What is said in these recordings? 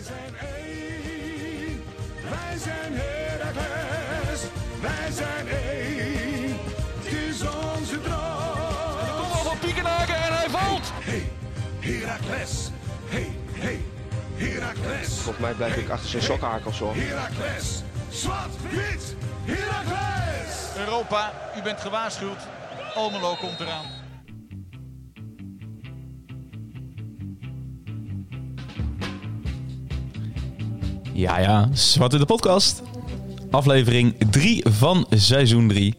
Wij zijn één, wij zijn Heracles, wij zijn één, het is onze droom. Kom al van Piekenhaken en hij valt. Hey, Heracles, hey, hey, Heracles. Volgens mij blijf ik achter zijn sokkenhakels hoor. Heracles, zwart, wit, Heracles. Europa, u bent gewaarschuwd. Almelo komt eraan. Ja, ja, Zwart in de podcast. Aflevering 3 van seizoen 3.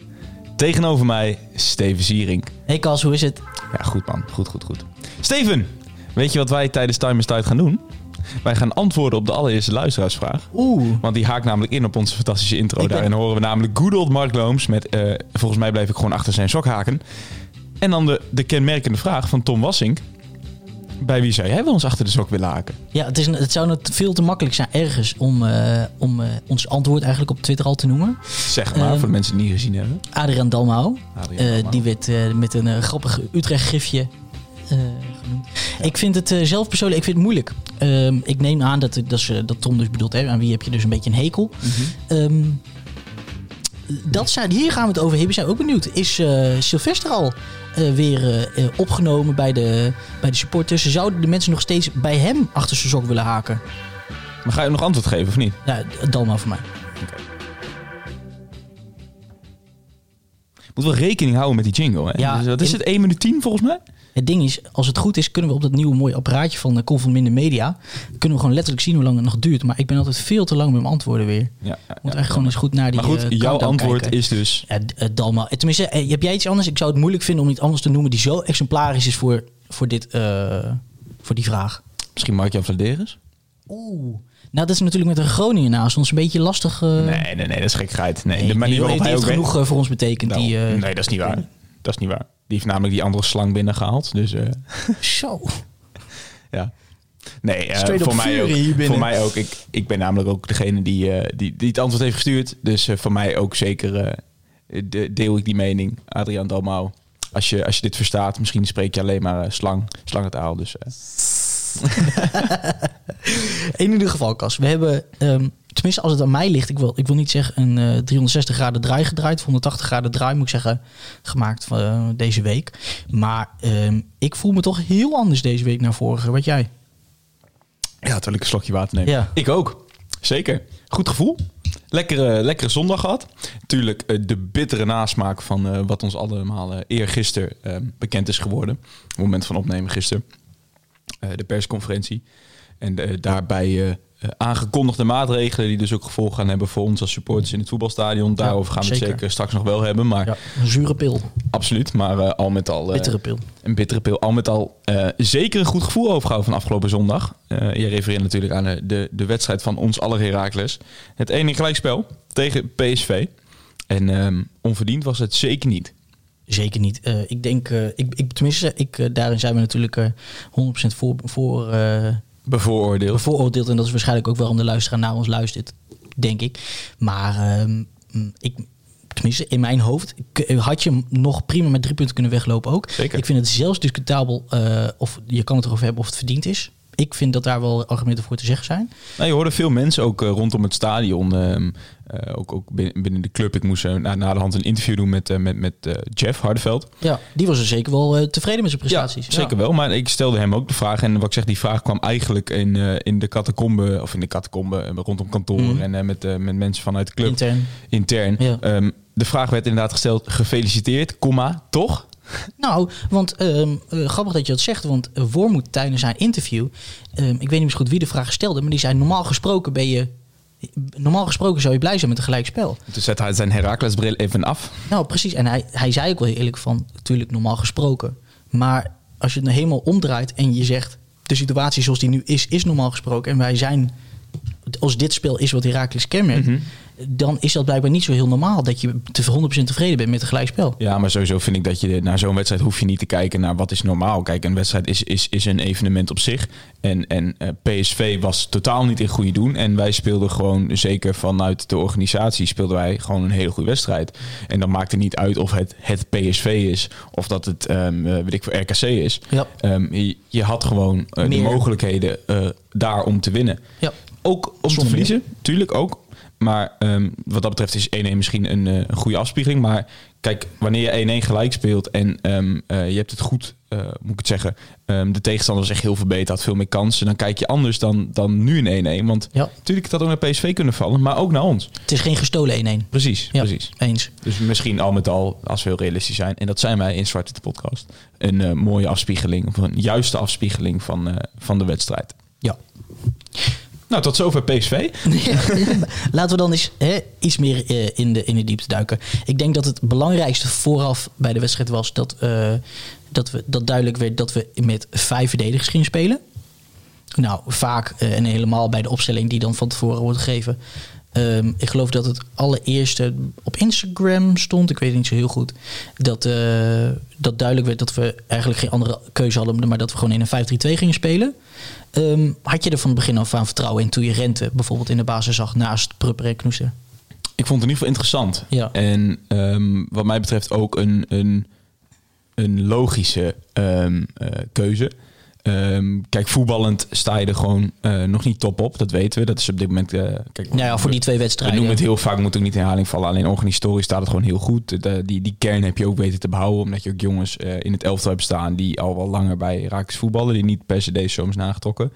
Tegenover mij, Steven Ziering. Hey Kas, hoe is het? Ja, goed man. Goed, goed, goed. Steven, weet je wat wij tijdens Time is Tijd gaan doen? Wij gaan antwoorden op de allereerste luisteraarsvraag. Oeh. Want die haakt namelijk in op onze fantastische intro. Ben- Daarin horen we namelijk good old Mark Looms met... eh, volgens mij blijf ik gewoon achter zijn sok haken. En dan de, de kenmerkende vraag van Tom Wassink. Bij wie zou jij wel eens achter de sok willen haken? Ja, het, is, het zou veel te makkelijk zijn ergens om, eh, om eh, ons antwoord eigenlijk op Twitter al te noemen. Zeg maar, Ehm, voor de mensen die het niet gezien hebben. Adriaan Dalmau. Eh, die werd met een grappig Utrecht gifje genoemd. Ik vind het zelf persoonlijk ik vind het moeilijk. Ehm, ik neem aan dat, dat, ze, dat Tom dus bedoelt, hè, aan wie heb je dus een beetje een hekel. Mhm. Ehm, dat zijn, hier gaan we het over hebben. Zijn ook benieuwd. Is Sylvester al weer eh, eh, opgenomen bij de, bij de supporters? Zouden de mensen nog steeds bij hem achter zijn sok willen haken? Maar ga je nog antwoord geven of niet? Ja, Dalmau voor mij. Moet wel rekening houden met die jingle. Hè? Ja, dus, wat is het? 1 minuut 10 volgens mij? Het ding is, als het goed is, kunnen we op dat nieuwe mooie apparaatje van de Col van Minder Media, kunnen we gewoon letterlijk zien hoe lang het nog duurt. Maar ik ben altijd veel te lang met mijn antwoorden weer. Ja, moet eigenlijk gewoon eens goed naar die Maar goed, eh, jouw antwoord kijken. is dus... Ja, eh, Dalma. Eh, Tenminste, eh, heb jij iets anders? Ik zou het moeilijk vinden om iets anders te noemen die zo exemplarisch is voor, voor, dit, eh, voor die vraag. Misschien Mark-Jan Vladeris? Oeh. Nou, dat is natuurlijk met een Groningen naast ons een beetje lastig. eh, Nee, nee, nee, dat is gekheid. Nee, nee, de manier die waarop hij ook... genoeg eh, voor ons betekend. Nou, die, eh, nee, dat is niet waar. Dat is niet waar. Die heeft namelijk die andere slang binnengehaald. Dus eh, Zo. ja. Nee, voor, mij ook, voor mij ook. Ik, ik ben namelijk ook degene die, die, die het antwoord heeft gestuurd. Dus voor mij ook zeker de, deel ik die mening. Adriaan Dalmau. Als je, als je dit verstaat, misschien spreek je alleen maar slang, slangentaal. Dus In ieder geval, Cas. We hebben, ehm, tenminste als het aan mij ligt, ik wil, ik wil niet zeggen een eh, 360 graden draai gedraaid. 180 graden draai moet ik zeggen, gemaakt van eh, deze week. Maar ehm, ik voel me toch heel anders deze week naar vorige. Wat jij? ja, terwijl ik een slokje water neem. Ja. Ik ook. Zeker. Goed gevoel. Lekkere, lekkere zondag gehad. Tuurlijk eh, de bittere nasmaak van wat ons allemaal eh eergisteren eh, bekend is geworden. Op het moment van opnemen gisteren. Eh, de persconferentie. En eh, daarbij eh, aangekondigde maatregelen die dus ook gevolgen gaan hebben voor ons als supporters in het voetbalstadion. Daarover gaan we het zeker. zeker straks nog wel hebben. Maar Ja, een zure pil. absoluut. Maar al met al... Bittere pil. een bittere pil. Al met al zeker een goed gevoel overgehouden van afgelopen zondag. Je refereert natuurlijk aan de, de, wedstrijd van ons aller Heracles. Het ene gelijkspel tegen PSV. En ehm, onverdiend was het zeker niet. Zeker niet. Eh, ik denk, eh, ik, ik, tenminste, ik, eh, daarin zijn we natuurlijk eh 100% voor, voor, Bevooroordeeld. bevooroordeeld. En dat is waarschijnlijk ook waarom de luisteraar naar ons luistert, denk ik. Maar ehm, mm, ik, tenminste, in mijn hoofd had je nog prima met drie punten kunnen weglopen ook. Zeker. Ik vind het zelfs discutabel of je kan het erover hebben of het verdiend is. Ik vind dat daar wel argumenten voor te zeggen zijn. Nou, je hoorde veel mensen ook eh, rondom het stadion. ehm, eh, ook, ook binnen, binnen de club. Ik moest na, na de hand een interview doen met, eh, met, met Jeff Hardeveld. Ja, die was er zeker wel tevreden met zijn prestaties. Ja, zeker wel. Maar ik stelde hem ook de vraag. En wat ik zeg, die vraag kwam eigenlijk in, in de catacombe. Of in de catacombe rondom kantoor. Mhm. En met, met mensen vanuit de club. Intern. intern. Ja. Ehm, de vraag werd inderdaad gesteld, gefeliciteerd, komma, toch? Nou, want ehm, eh, grappig dat je dat zegt, want uh, Wormoed tijdens zijn interview, ehm, ik weet niet zo goed wie de vraag stelde, maar die zei normaal gesproken ben je, normaal gesproken zou je blij zijn met een gelijkspel. Toen zette hij zijn Herakles-bril even af. Nou, precies. En hij, hij zei ook wel eerlijk van, natuurlijk normaal gesproken, maar als je het nou helemaal omdraait en je zegt de situatie zoals die nu is, is normaal gesproken en wij zijn, als dit spel is wat Herakles kenmerkt, Mhm. Dan is dat blijkbaar niet zo heel normaal dat je te 100% tevreden bent met een gelijkspel. Ja, maar sowieso vind ik dat je naar zo'n wedstrijd hoef je niet te kijken naar wat is normaal. Kijk, een wedstrijd is, is, is een evenement op zich. En, en eh, PSV was totaal niet in goede doen. En wij speelden gewoon, zeker vanuit de organisatie, speelden wij gewoon een hele goede wedstrijd. En dan maakt het niet uit of het het PSV is of dat het, eh, weet ik voor RKC is. Ja. Ehm, je, je had gewoon eh, de mogelijkheden daar om te winnen. Ja. Ook om te verliezen, tuurlijk ook. Maar ehm, wat dat betreft is 1-1 misschien een, eh, een goede afspiegeling. Maar kijk, wanneer je 1-1 gelijk speelt en ehm, eh, je hebt het goed, eh, moet ik het zeggen. ehm, de tegenstander echt heel verbeterd, had veel meer kansen. Dan kijk je anders dan, dan nu een 1-1. Want Ja. natuurlijk had ook naar PSV kunnen vallen, maar ook naar ons. Het is geen gestolen 1-1. Precies, Ja, precies. eens. Dus misschien al met al, als we heel realistisch zijn, en dat zijn wij in Zwarte de podcast, een mooie afspiegeling, of een juiste afspiegeling van, van de wedstrijd. Ja. Nou, tot zover PSV. Laten we dan eens hè, iets meer eh, in, de, in de diepte duiken. Ik denk dat het belangrijkste vooraf bij de wedstrijd was dat, eh, dat, we, dat duidelijk werd dat we met vijf verdedigers gingen spelen. Nou, vaak eh, en helemaal bij de opstelling die dan van tevoren wordt gegeven. Ehm, ik geloof dat het allereerste op Instagram stond, ik weet het niet zo heel goed, dat, eh, dat duidelijk werd dat we eigenlijk geen andere keuze hadden, maar dat we gewoon in een 5-3-2 gingen spelen. Ehm, had je er van het begin af aan vertrouwen in toen je Rente bijvoorbeeld in de basis zag naast Prupper en Knoester? Ik vond het in ieder geval interessant. Ja. En ehm, wat mij betreft ook een, een, een logische eh, keuze. Ehm, kijk, voetballend sta je er gewoon eh, nog niet top op. Dat weten we. Dat is op dit moment... eh, kijk, Nou ja, voor die twee we wedstrijden. noemen het heel vaak, moet ook niet in herhaling vallen. Alleen organisatorisch staat het gewoon heel goed. De, die, die kern heb je ook weten te behouden. Omdat je ook jongens eh, in het elftal hebt staan die al wel langer bij Raakjes voetballen. Die niet per se deze zomers nagetrokken.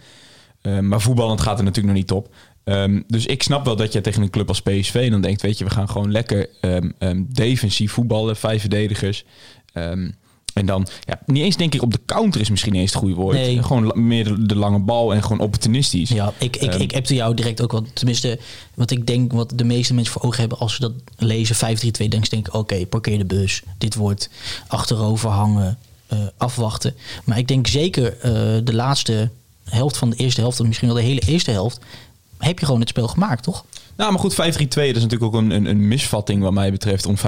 Eh, maar voetballend gaat het natuurlijk nog niet top. Ehm, dus ik snap wel dat je tegen een club als PSV dan denkt... weet je, we gaan gewoon lekker ehm, ehm, defensief voetballen. Vijf verdedigers. Ehm, en dan, ja, niet eens denk ik op de counter is misschien eens het goede woord. Nee. Gewoon meer de, de lange bal en gewoon opportunistisch. Ja, ik, ik, Ehm. ik heb jou direct ook wel. Tenminste, wat ik denk, wat de meeste mensen voor ogen hebben als ze dat lezen, 5-3-2, denk denken, oké, parkeer de bus. Dit wordt achterover hangen, eh, afwachten. Maar ik denk zeker eh, de laatste helft van de eerste helft, of misschien wel de hele eerste helft, heb je gewoon het spel gemaakt, toch? Nou, maar goed, 5-3-2 dat is natuurlijk ook een, een, een misvatting wat mij betreft om 5-3-2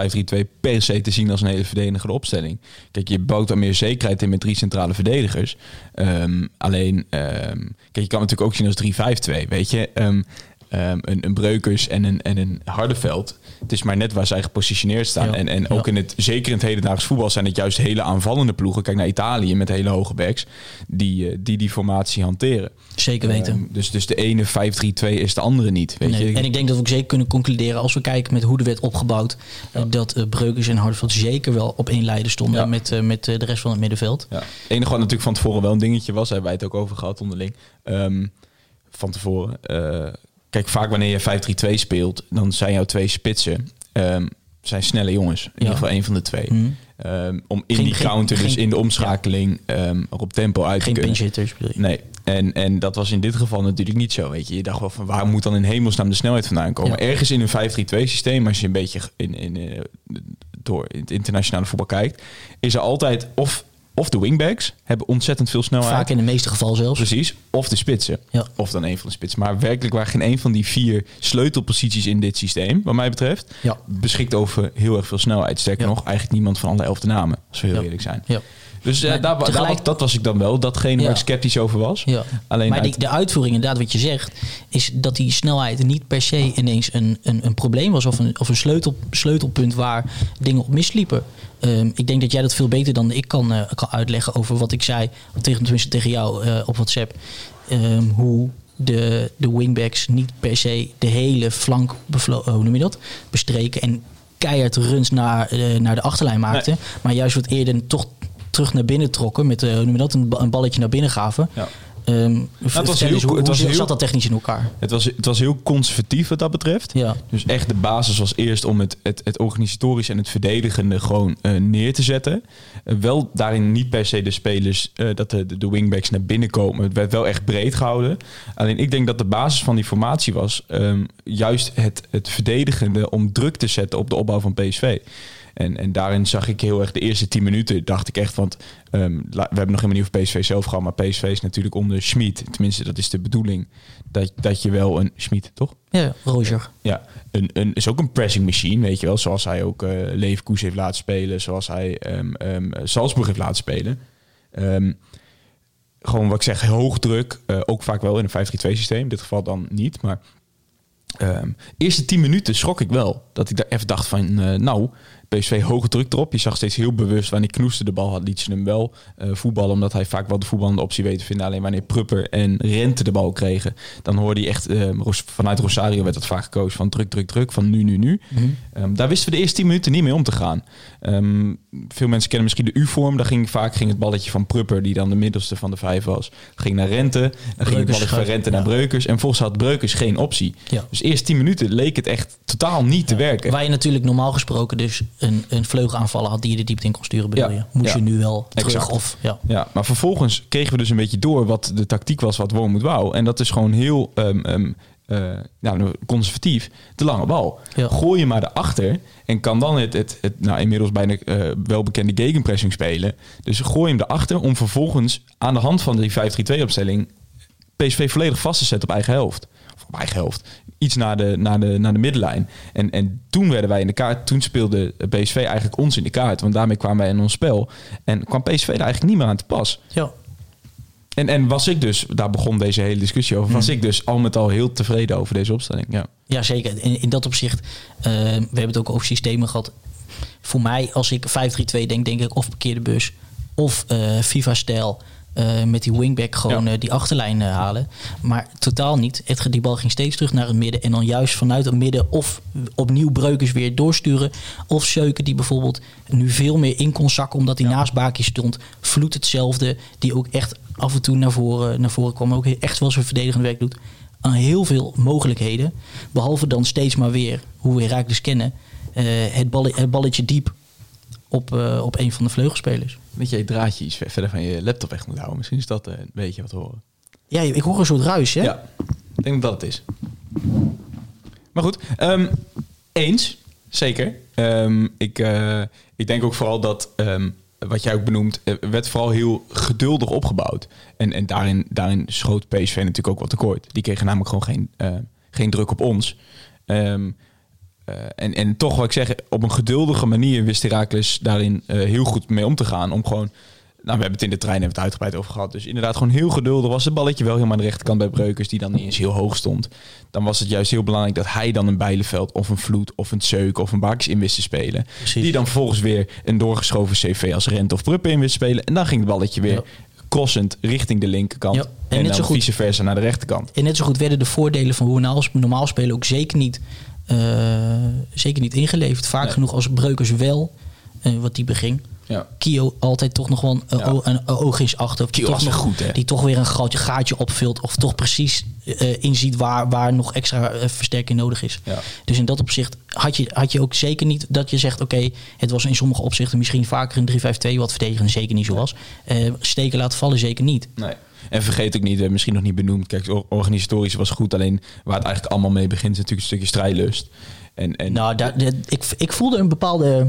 per se te zien als een hele verdedigende opstelling. Kijk, je bouwt daar meer zekerheid in met drie centrale verdedigers. Ehm, alleen, ehm, kijk, je kan natuurlijk ook zien als 3-5-2, weet je. Ehm, ehm, een, een Breukers en een, en een Hardeveld. Het is maar net waar zij gepositioneerd staan. Ja. En, en ook Ja. in het, zeker in het hedendaags voetbal zijn het juist hele aanvallende ploegen. Kijk naar Italië met hele hoge backs die eh, die, die formatie hanteren. Zeker weten. Ehm, dus, dus de ene 5-3-2 is de andere niet, weet Nee. je. En ik denk dat we ook zeker kunnen concluderen als we kijken met hoe er werd opgebouwd, dat eh, Breukers en Hardeveld zeker wel op één lijn stonden met, eh, met de rest van het middenveld. Ja. Het enige wat natuurlijk van tevoren wel een dingetje was, hebben wij het ook over gehad onderling. Ehm, van tevoren. Kijk, vaak wanneer je 5-3-2 speelt, dan zijn jouw twee spitsen ehm, zijn snelle jongens. In ieder geval één van de twee. Mhm. Ehm, om in Geen- die geen- counter, dus geen- in de omschakeling, ehm, op tempo uit Geen te kunnen. pinch hitters? Nee, en, en dat was in dit geval natuurlijk niet zo. Weet je. je dacht wel van waar moet dan in hemelsnaam de snelheid vandaan komen? Ja. Ergens in een 5-3-2 systeem, als je een beetje in, in, eh, door in het internationale voetbal kijkt, is er altijd of, of de wingbacks hebben ontzettend veel snelheid. Vaak in de meeste geval zelfs. Precies, of de spitsen. Ja. Of dan een van de spitsen. Maar werkelijk waar geen een van die vier sleutelposities in dit systeem, wat mij betreft, Ja. beschikt over heel erg veel snelheid. Sterker Ja. nog, eigenlijk niemand van alle elf de namen, als we heel eerlijk zijn. Ja. Dus eh, daar, tegelijk- dat was ik dan wel, datgene Ja. waar ik sceptisch over was. Ja. Alleen maar uit- die, de uitvoering, inderdaad, wat je zegt, is dat die snelheid niet per se ineens een, een, een probleem was of een, of een sleutel, sleutelpunt waar dingen op misliepen. Ehm, ik denk dat jij dat veel beter dan ik kan, eh, kan uitleggen over wat ik zei, tegen, tenminste tegen jou eh, op WhatsApp. Ehm, hoe de, de wingbacks niet per se de hele flank hoe noem je dat? bestreken en keihard runs naar, naar de achterlijn maakten. Maar juist wat eerder toch terug naar binnen trokken met eh, noem je dat? Een, ba- een balletje naar binnen gaven. Ja. Ehm was vertel heel eens, co- hoe, het hoe was zat heel- dat technisch in elkaar? Het was, het was heel conservatief wat dat betreft. Ja. Dus echt de basis was eerst om het, het, het organisatorisch en het verdedigende gewoon eh, neer te zetten. Eh, wel daarin niet per se de spelers, dat de, de, de wingbacks naar binnen komen. Het werd wel echt breed gehouden. Alleen ik denk dat de basis van die formatie was ehm, juist het, het verdedigende om druk te zetten op de opbouw van PSV. En, en daarin zag ik heel erg de eerste tien minuten, dacht ik echt, want la- we hebben nog helemaal niet over PSV zelf gehad, maar PSV is natuurlijk onder Schmid. Tenminste, dat is de bedoeling. Dat, dat je wel een Schmid, toch? Ja, Roger. Ja, een, een, is ook een pressing machine, weet je wel. Zoals hij ook eh Leverkusen heeft laten spelen. Zoals hij ehm, ehm, Salzburg heeft laten spelen. Gewoon wat ik zeg, hoog druk. eh, ook vaak wel in een 5-3-2 systeem. In dit geval dan niet. Maar eerste 10 minuten schrok ik wel. Dat ik daar even dacht van, eh, nou, PSV hoge druk erop. Je zag steeds heel bewust wanneer Knoester de bal had, liet ze hem wel eh, voetballen. Omdat hij vaak wel de voetballende optie weet te vinden. Alleen wanneer Prupper en Rente de bal kregen, dan hoorde hij echt, eh, vanuit Rosario werd dat vaak gekozen van druk, druk, druk, van nu, nu, nu. Ehm, daar wisten we de eerste 10 minuten niet mee om te gaan. Ehm, veel mensen kennen misschien de U-vorm. Daar ging vaak ging het balletje van Prupper, die dan de middelste van de vijf was, ging naar Rente. Dan ging het balletje van Rente naar ja. Breukers. En volgens had Breukers geen optie. Ja. Dus eerst 10 minuten leek het echt totaal niet te werken. Waar je natuurlijk normaal gesproken dus een, een vleugelaanvaller had die je de diepte in kon sturen, bedoel Ja. je. Moest Ja. je nu wel terug Exact. of... Ja. Ja, maar vervolgens kregen we dus een beetje door wat de tactiek was wat Wormoed wou. En dat is gewoon heel ehm, ehm, eh, nou, conservatief. De lange bal. Ja. Gooi je maar erachter en kan dan het, het, het nou, inmiddels bijna eh, welbekende gegenpressing spelen. Dus gooi hem erachter om vervolgens aan de hand van die 5-3-2 opstelling PSV volledig vast te zetten op eigen helft. Eigen helft. Iets naar de, naar de, naar de middenlijn. En, en toen werden wij in de kaart. Toen speelde PSV eigenlijk ons in de kaart. Want daarmee kwamen wij in ons spel. En kwam PSV er eigenlijk niet meer aan te pas. ja. En, en was ik dus, daar begon deze hele discussie over. Hmm. Was ik dus al met al heel tevreden over deze opstelling. Ja. Ja, zeker. In, in dat opzicht, eh, we hebben het ook over systemen gehad. Voor mij, als ik 5-3-2 denk, denk ik of parkeer de bus of eh, FIFA-stijl. Eh, met die wingback gewoon Ja. eh, die achterlijn eh, halen. Maar totaal niet. Het, die bal ging steeds terug naar het midden. En dan juist vanuit het midden of opnieuw breukers weer doorsturen. Of Scheuken die bijvoorbeeld nu veel meer in kon zakken. Omdat hij naast Baki stond. Vloed hetzelfde. Die ook echt af en toe naar voren, naar voren kwam. Ook echt wel zijn verdedigend werk doet. Aan heel veel mogelijkheden. Behalve dan steeds maar weer, hoe we Herakles kennen. het balletje diep op, eh, op een van de vleugelspelers. Weet je, je draadje iets ver- verder van je laptop weg moet houden. Misschien is dat eh, een beetje wat horen. Ja, ik hoor een soort ruis, hè? Ja, ik denk dat het is. Maar goed, ehm, eens, zeker. Ehm, ik, eh, ik denk ook vooral dat, ehm, wat jij ook benoemt, werd vooral heel geduldig opgebouwd. En, en daarin, daarin schoot PSV natuurlijk ook wat tekort. Die kregen namelijk gewoon geen, geen druk op ons. Ehm, eh, en, en toch, wat ik zeg, op een geduldige manier wist Herakles daarin eh, heel goed mee om te gaan. Om gewoon, nou, we hebben het in de trein hebben het uitgebreid over gehad. Dus inderdaad, gewoon heel geduldig was het balletje wel helemaal aan de rechterkant bij Breukers, die dan niet eens heel hoog stond. Dan was het juist heel belangrijk dat hij dan een Bijleveld of een Vloed of een Zeuk of een Bakjes in wist te spelen. Precies. Die dan vervolgens weer een doorgeschoven CV als Rent of Pruppen in wist te spelen. En dan ging het balletje weer Ja. crossend richting de linkerkant. Ja, En, en net dan zo goed- vice versa naar de rechterkant. En net zo goed werden de voordelen van hoe we normaal spelen ook zeker niet, zeker niet ingeleverd. Vaak Nee. genoeg als Breukers wel eh, wat die beging. Ja. Kio altijd toch nog wel een, Ja. o- een oogjes achter. Of die Kio toch was nog, goed, hè? Die toch weer een gaatje, gaatje opvult. Of toch precies eh, inziet waar, waar nog extra eh, versterking nodig is. Ja. Dus in dat opzicht had je, had je ook zeker niet dat je zegt... oké, het was in sommige opzichten misschien vaker een 3-5-2... wat verdedigend zeker niet zo was. Eh, steken laten vallen zeker niet. Nee. En vergeet ook niet, misschien nog niet benoemd. Kijk, or- organisatorisch was goed. Alleen waar het eigenlijk allemaal mee begint, is natuurlijk een stukje strijdlust. En, en Nou, daar- ik, ik voelde een bepaalde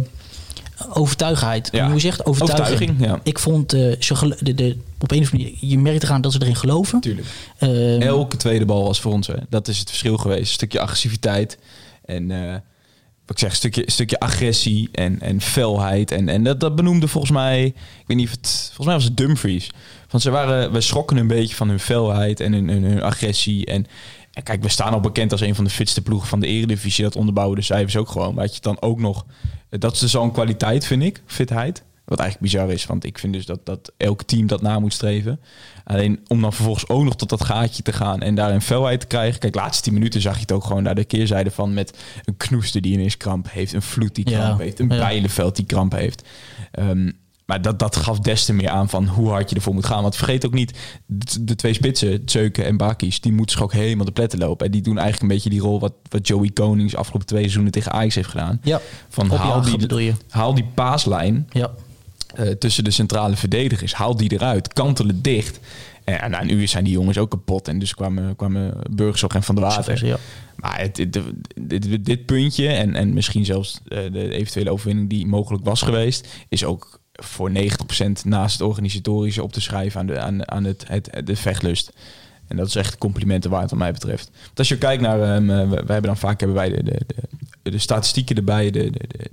overtuigheid. Ja. Hoe zegt, overtuiging. Overtuiging, ja. Ik vond eh, ze de, de, op een of andere manier, je merkt eraan dat ze erin geloven. natuurlijk. Ehm, Elke tweede bal was voor ons. Hè. Dat is het verschil geweest. Een stukje agressiviteit. En eh, wat ik zeg, een stukje, een stukje agressie en, en felheid. En, en dat, dat benoemde volgens mij, ik weet niet of het, volgens mij was het Dumfries. Want ze waren, we schrokken een beetje van hun felheid en hun, hun, hun agressie. En, en kijk, we staan al bekend als een van de fitste ploegen van de eredivisie. Dat onderbouwen de cijfers ook gewoon. Maar had je dan ook nog, dat is dus al een kwaliteit vind ik, fitheid. Wat eigenlijk bizar is, want ik vind dus dat, dat elk team dat na moet streven. Alleen om dan vervolgens ook nog tot dat gaatje te gaan en daar een felheid te krijgen. Kijk, laatste 10 minuten zag je het ook gewoon daar de keerzijde van met een knoester die ineens kramp heeft, een vloed die Ja, kramp heeft, een ja. bijlenveld die kramp heeft. Ehm, maar dat, dat gaf des te meer aan van hoe hard je ervoor moet gaan. Want vergeet ook niet, de, de twee spitsen, Zeuken en Bakis, die moeten zich ook helemaal de pletten lopen. En die doen eigenlijk een beetje die rol wat, wat Joey Konings afgelopen twee seizoenen tegen Ajax heeft gedaan. Ja, Van haal die, haal die paaslijn Ja. eh, tussen de centrale verdedigers. Haal die eruit. Kantel het dicht. En uur zijn die jongens ook kapot. En dus kwamen, kwamen Burgzorg en Van der Water. Ja. Maar het, dit, dit, dit puntje en, en misschien zelfs eh, de eventuele overwinning die mogelijk was geweest, is ook voor 90% naast het organisatorische op te schrijven aan, de, aan, aan het, het, de vechtlust. En dat is echt complimenten waard wat mij betreft. Want als je kijkt naar, eh, we, hebben dan vaak hebben wij de, de, de, de statistieken erbij, de, de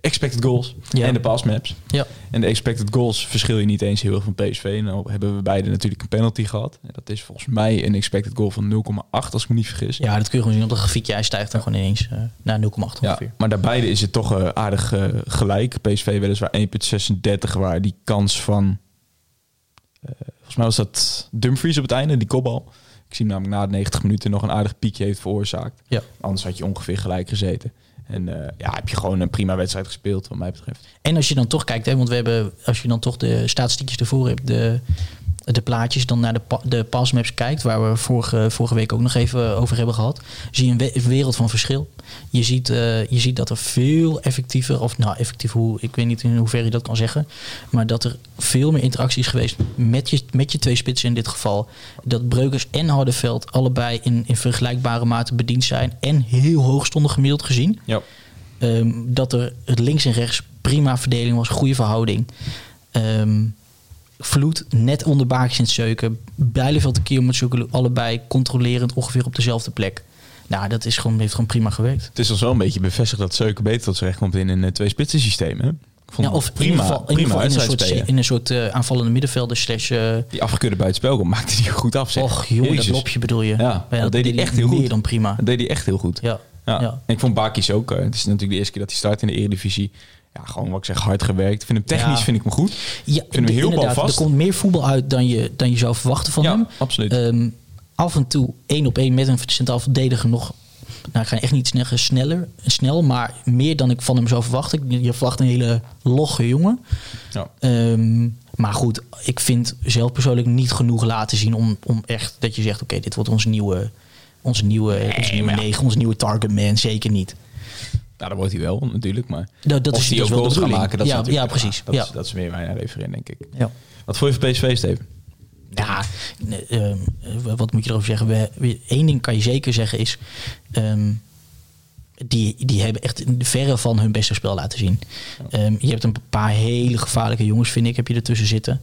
expected goals Ja. en de pass maps. Ja. En de expected goals verschil je niet eens heel erg van PSV. En dan hebben we beide natuurlijk een penalty gehad. En dat is volgens mij een expected goal van 0,8 als ik me niet vergis. ja, dat kun je gewoon zien op dat grafiekje. Hij stijgt dan gewoon ineens eh, naar 0,8 Ja, ongeveer. maar daarbij is het toch eh, aardig eh, gelijk. PSV weliswaar 1,36 waar die kans van... volgens mij was dat Dumfries op het einde, die kopbal. Ik zie hem namelijk na de 90 minuten nog een aardig piekje heeft veroorzaakt. Ja. Anders had je ongeveer gelijk gezeten. En eh, ja, heb je gewoon een prima wedstrijd gespeeld wat mij betreft. En als je dan toch kijkt, hè, want we hebben, als je dan toch de statistiekjes ervoor hebt, de, de plaatjes, dan naar de, pa- de passmaps kijkt, waar we vorige, vorige week ook nog even over hebben gehad, zie je een we- wereld van verschil. Je ziet, eh, je ziet dat er veel effectiever, of nou effectief, hoe, ik weet niet in hoeverre je dat kan zeggen, maar dat er veel meer interactie is geweest met je, met je twee spitsen in dit geval. Dat Breukers en Hardeveld allebei in, in vergelijkbare mate bediend zijn en heel hoog stonden gemiddeld gezien. Ja. Ehm, dat er het links en rechts prima verdeling was, goede verhouding. Ehm, Vloed net onder Baakjes in het zeuken. Bijleveld en Kielmetsjoekelu allebei controlerend ongeveer op dezelfde plek. Nou, dat is gewoon, heeft gewoon prima gewerkt. Het is ons wel een beetje bevestigd dat Zeuken beter tot zijn recht komt in een eh, twee-spitsen systeem. Hè? Ja, het of in ieder geval, in, geval in een wedstrijd soort, spelen. in een soort eh, aanvallende middenvelder slash... eh, Die afgekeurde buitenspel maakte hij goed af. Zeg. och jongen, dat lopje bedoel je. Ja, dat deed hij echt heel goed. dan prima. Dat deed hij echt heel goed. Ja, Ja. ja. En ik vond Bakis ook. het is natuurlijk de eerste keer dat hij start in de Eredivisie. Ja, gewoon wat ik zeg, hard gewerkt. Vind hem technisch Ja. vind ik hem goed. Ja, vind hem heel balvast. Er komt meer voetbal uit dan je, dan je zou verwachten van Ja, hem. absoluut. Ehm, af en toe één op één met een centraal verdediger nog. Nou, ik ga echt niet zeggen sneller, snel, maar meer dan ik van hem zou verwachten. Je verwacht een hele logge jongen. Ja. Ehm, maar goed, ik vind zelf persoonlijk niet genoeg laten zien om, om echt dat je zegt: oké, dit wordt onze nieuwe, onze nieuwe, onze nieuwe negen, onze nieuwe target man. Zeker niet. Nou, dat wordt hij wel natuurlijk. Maar Dat, dat of is, die ook wel goals gaan maken, dat ja, ja, precies. Dat, ja. Is, dat is meer waar je naar refereert, denk ik. Ja. Wat voor je van PSV, Steven? Ja, ehm, wat moet je erover zeggen? We, we- één ding kan je zeker zeggen is... ehm, die, die hebben echt in de verre van hun beste spel laten zien. Ehm, je hebt een paar hele gevaarlijke jongens, vind ik, heb je ertussen zitten.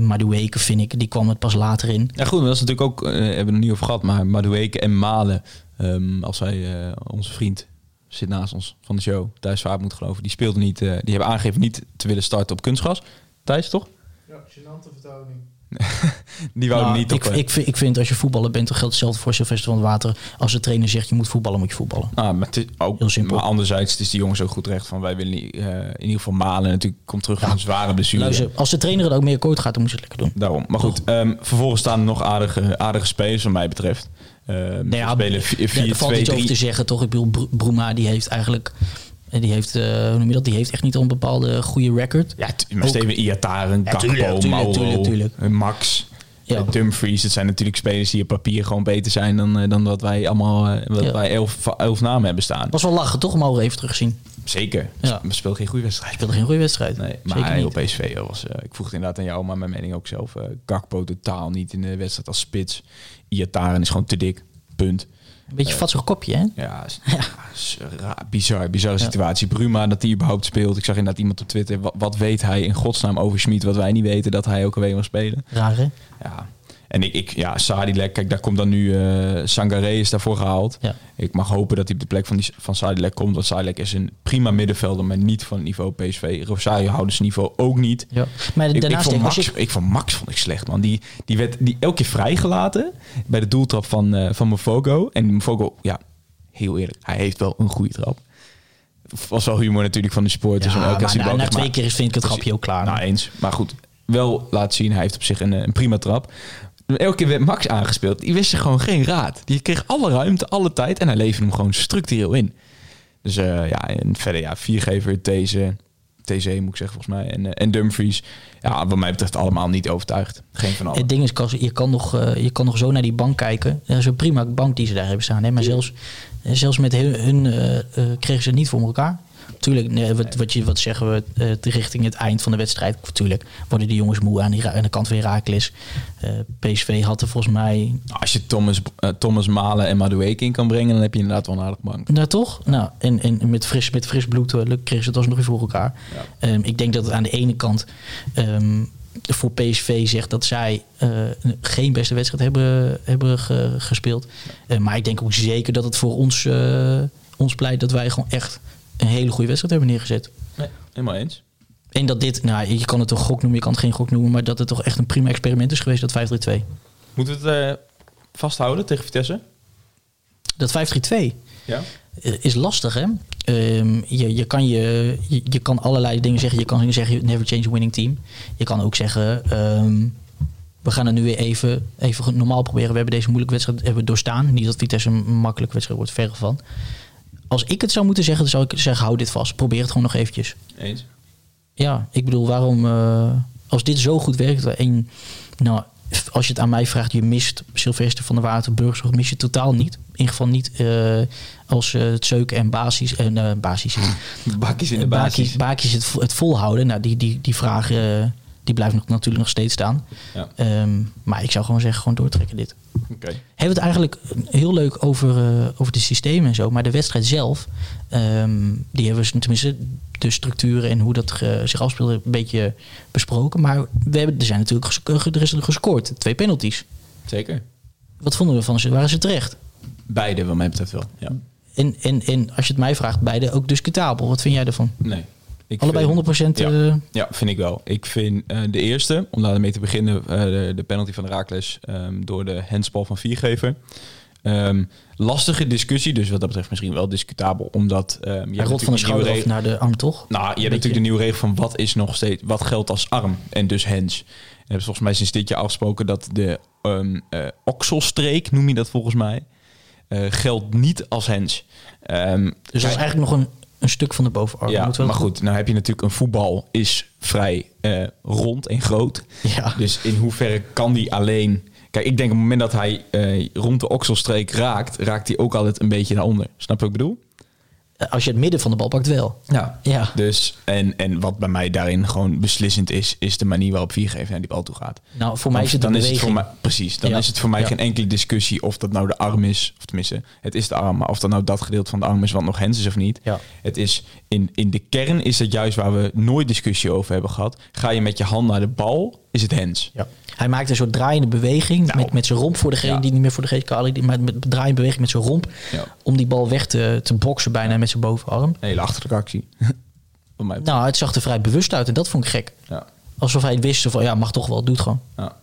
Maar de Weken, vind ik, die kwam het pas later in. Ja, goed, maar dat is natuurlijk ook, eh, hebben we het niet over gehad, maar Madueke en Malen, als wij, eh, onze vriend zit naast ons van de show, Thijs Vaart moet geloven, die speelde niet, eh, die hebben aangegeven niet te willen starten op kunstgras. Thijs, toch? Ja, gênante verhouding. Die wouden Nou, niet ik, op... eh, ik, vind, ik vind als je voetballer bent, dan geldt hetzelfde voor Sylvester van het Water. Als de trainer zegt je moet voetballen, moet je voetballen. Ah, maar, het is ook, Heel simpel. maar anderzijds, het is die jongens ook goed recht van wij willen niet, eh, in ieder geval Malen natuurlijk komt terug van een zware blessure. Luister, als de trainer er ook meer akkoord gaat, dan moet je het lekker doen. Daarom. Maar goed, ehm, vervolgens staan er nog aardige, aardige spelers, wat mij betreft. Nou ja, spelen er 4 valt 2 iets over te 3 zeggen, toch? Ik bedoel, Bruma die heeft eigenlijk, eh, die heeft, eh, hoe noem je dat? Die heeft echt niet een bepaalde goede record. Ja, maar Steven Iataren, Ja, Gakpo, tuurlijk, Mauro, tuurlijk, tuurlijk. Max, Ja. Dumfries. Het zijn natuurlijk spelers die op papier gewoon beter zijn dan, dan wat wij allemaal wat Ja. wij elf, elf namen hebben staan. Was wel lachen, toch? Mauro even teruggezien. Zeker. Ja. We speelden geen goede wedstrijd. Speelde geen goede wedstrijd. Nee, maar heel niet. PSV was. eh, ik vroeg het inderdaad aan jou, maar mijn mening ook zelf. eh Gakpo totaal niet in de wedstrijd als spits. Iataren is gewoon te dik. Punt. Een beetje vatsig kopje, hè? Ja, is- is ra- bizar, bizarre situatie. Bruma, dat hij überhaupt speelt. Ik zag inderdaad iemand op Twitter. Wat, wat weet hij in godsnaam over Schmid, wat wij niet weten, dat hij ook alweer mag spelen? Raar, hè? Ja. En ik, ik ja, Sadilek, kijk, daar komt dan nu Sangaré is daarvoor gehaald. Ja. Ik mag hopen dat hij op de plek van, die, van Sadilek komt. Want Sadilek is een prima middenvelder, maar niet van het niveau PSV. Rosario houden zijn niveau ook niet. Ja. Maar Ik, ik, daarnaast, vond ik, Max, als je, ik vond Max vond ik slecht, man. Die, die werd die elke keer vrijgelaten bij de doeltrap van, eh van Mofogo. En Mofogo, ja, heel eerlijk, hij heeft wel een goede trap. Was wel humor natuurlijk van de supporters. ja, elke maar na, twee keer is- vind ik het grapje ook klaar. Nou, eens. Maar goed, wel laat zien, hij heeft op zich een, eh, een prima trap. Elke keer werd Max aangespeeld. Die wist zich gewoon geen raad. Die kreeg alle ruimte, alle tijd. En hij leverde hem gewoon structureel in. Dus eh, ja, en verder ja, viergever, deze, TC moet ik zeggen volgens mij. En, eh, en Dumfries. Ja, wat mij betreft allemaal niet overtuigd. Geen van allen. Het ding is, je kan, nog, eh, je kan nog zo naar die bank kijken. Dat is een prima bank die ze daar hebben staan. Hè? Maar zelfs, zelfs met hun, hun kregen ze het niet voor elkaar. Tuurlijk, nee, wat, wat, je, wat zeggen we eh, richting het eind van de wedstrijd? Natuurlijk worden die jongens moe aan, die, aan de kant van Herakles. Eh PSV had er volgens mij... Nou, Als je Thomas, eh, Thomas Malen en Madueke in kan brengen, dan heb je inderdaad wel een aardig bank. Nou toch? Nou, en, en met, fris, met fris bloed kregen ze het alsnog weer voor elkaar. Ehm, ik denk dat het aan de ene kant ehm, voor PSV zegt dat zij geen beste wedstrijd hebben, hebben ge- gespeeld. Maar ik denk ook zeker dat het voor ons, ons pleit dat wij gewoon echt een hele goede wedstrijd hebben neergezet. Nee, helemaal eens. En dat dit, nou, je kan het toch gok noemen, je kan het geen gok noemen, maar dat het toch echt een prima experiment is geweest, dat 5-3-2. Moeten we het eh, vasthouden tegen Vitesse? Dat 5-3-2 Ja. eh, is lastig, hè? Ehm, je, je, kan je, je, je kan allerlei dingen zeggen. Je kan zeggen, never change a winning team. Je kan ook zeggen, ehm, we gaan het nu weer even, even normaal proberen. We hebben deze moeilijke wedstrijd hebben we doorstaan. Niet dat Vitesse een makkelijke wedstrijd wordt, verre van. Als ik het zou moeten zeggen, dan zou ik zeggen, hou dit vast. Probeer het gewoon nog eventjes. Eens. Ja, ik bedoel, waarom... eh, als dit zo goed werkt... En, nou, als je het aan mij vraagt, je mist Sylvester van der Water, Burgzorg, mis je totaal niet. In ieder geval niet eh, als eh, het zeuken en basis... en eh basis Bakjes in de basis. baakjes het, het volhouden. Nou, die, die, die vraag eh, die blijft nog, natuurlijk nog steeds staan. Ja. Ehm, maar ik zou gewoon zeggen, gewoon doortrekken dit. Oké. Hebben we het eigenlijk heel leuk over, eh, over de systemen en zo. Maar de wedstrijd zelf, ehm, die hebben we tenminste de structuren en hoe dat ge- zich afspeelde een beetje besproken. Maar we hebben, er zijn natuurlijk er is gescoord. Twee penalties. Zeker. Wat vonden we van ze? Waren ze terecht? Beide, wat mij betreft wel. Ja. En, en, en als je het mij vraagt, beide ook discutabel. Wat vind jij ervan? Nee. Ik Allebei vind- 100% Ja. eh, Ja, vind ik wel. Ik vind eh, de eerste, om daarmee te beginnen, eh, de, de penalty van de Raakles ehm, door de handsbal van Viergever. Ehm, lastige discussie, dus wat dat betreft misschien wel discutabel, omdat ehm, je rolt van de schouder regel- naar de arm, toch? Nou, je hebt natuurlijk de nieuwe regel van wat is nog steeds, wat geldt als arm en dus hands. En hebben volgens mij sinds dit jaar afgesproken dat de eh, okselstreek, noem je dat volgens mij, geldt niet als hands. Dus dat is eigenlijk nog een, een stuk van de bovenarm. ja, maar goed, nou heb je natuurlijk een voetbal is vrij eh, rond en groot. Ja. Dus in hoeverre kan die alleen... Kijk, ik denk op het moment dat hij eh, rond de okselstreek raakt, raakt hij ook altijd een beetje naar onder. Snap je wat ik bedoel? Als je het midden van de bal pakt, wel. Ja. Ja. Dus, en, en wat bij mij daarin gewoon beslissend is, is de manier waarop Viergever naar die bal toe gaat. Nou, voor mij is het de dan is het voor mij, precies, dan Ja. is het voor mij Ja. geen enkele discussie of dat nou de arm is, of tenminste, het is de arm, maar of dat nou dat gedeelte van de arm is wat nog hens is of niet. Ja. Het is in, in de kern is het juist waar we nooit discussie over hebben gehad. Ga je met je hand naar de bal, is het hens. Ja. Hij maakt een soort draaiende beweging Nou. met, met zijn romp voor degene Ja. die niet meer voor de geest kan. Die maakt met draaiende beweging met zijn romp Ja. om die bal weg te, te boksen bijna met zijn bovenarm. Een hele achterlijke actie. Mij. Nou, het zag er vrij bewust uit en dat vond ik gek. Ja. Alsof hij wist van ja, mag toch wel, doe het gewoon. Ja.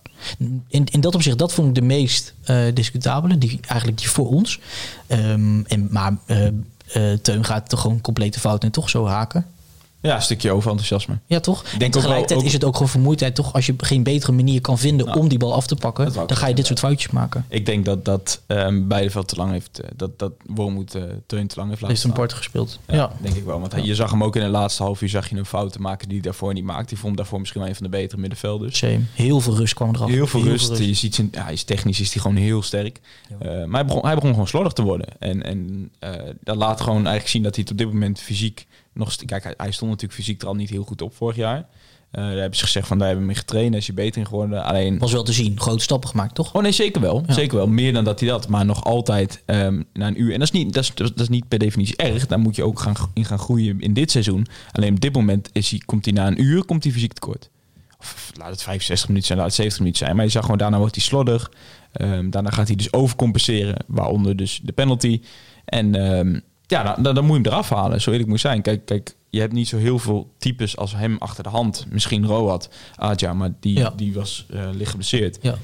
In, in dat opzicht, dat vond ik de meest eh discutabele, die, eigenlijk die voor ons. Ehm, en, maar eh, Teun gaat toch gewoon complete fout en toch zo haken. Ja, een stukje overenthousiasme. Ja, toch? denk en tegelijkertijd ook- is het ook gewoon vermoeidheid, toch? Als je geen betere manier kan vinden Nou, om die bal af te pakken, dan ga je dit soort foutjes maken. Ik denk dat dat ehm beide veel te lang heeft, eh, dat, dat Wormoed eh Teun te lang heeft laten Heeft een part gespeeld. Ja, Ja. denk ik wel. Want hij- je zag hem ook in het laatste half uur zag je een fouten maken die hij daarvoor niet maakte. Die vond daarvoor misschien wel een van de betere middenvelders. Same. Heel veel rust kwam eraf. Heel veel rust. Je ziet zijn, ja, hij is technisch is hij gewoon heel sterk. Eh, maar hij begon, hij begon gewoon slordig te worden. En, en dat laat gewoon eigenlijk zien dat hij het op dit moment fysiek nog... Kijk, hij, hij stond natuurlijk fysiek er al niet heel goed op vorig jaar. Eh, daar hebben ze gezegd van, daar hebben we mee getraind. Daar is hij beter in geworden. Alleen... Was wel te zien. Grote stappen gemaakt, toch? Oh nee, zeker wel. Ja. Zeker wel. Meer dan dat hij dat. Maar nog altijd ehm, na een uur. En dat is, niet, dat, is, dat is niet per definitie erg. Daar moet je ook gaan, in gaan groeien in dit seizoen. Alleen op dit moment is hij, komt hij na een uur komt hij fysiek tekort. Of laat het 65 minuten zijn, laat het 70 minuten zijn. Maar je zag gewoon, daarna wordt hij slordig. Ehm, daarna gaat hij dus overcompenseren. Waaronder dus de penalty. En ehm, ja, dan, dan, dan moet je hem eraf halen. Zo eerlijk moet zijn. Kijk, kijk, je hebt niet zo heel veel types als hem achter de hand. Misschien Roat, Adja, maar die, Ja. die was eh, licht geblesseerd. Ja.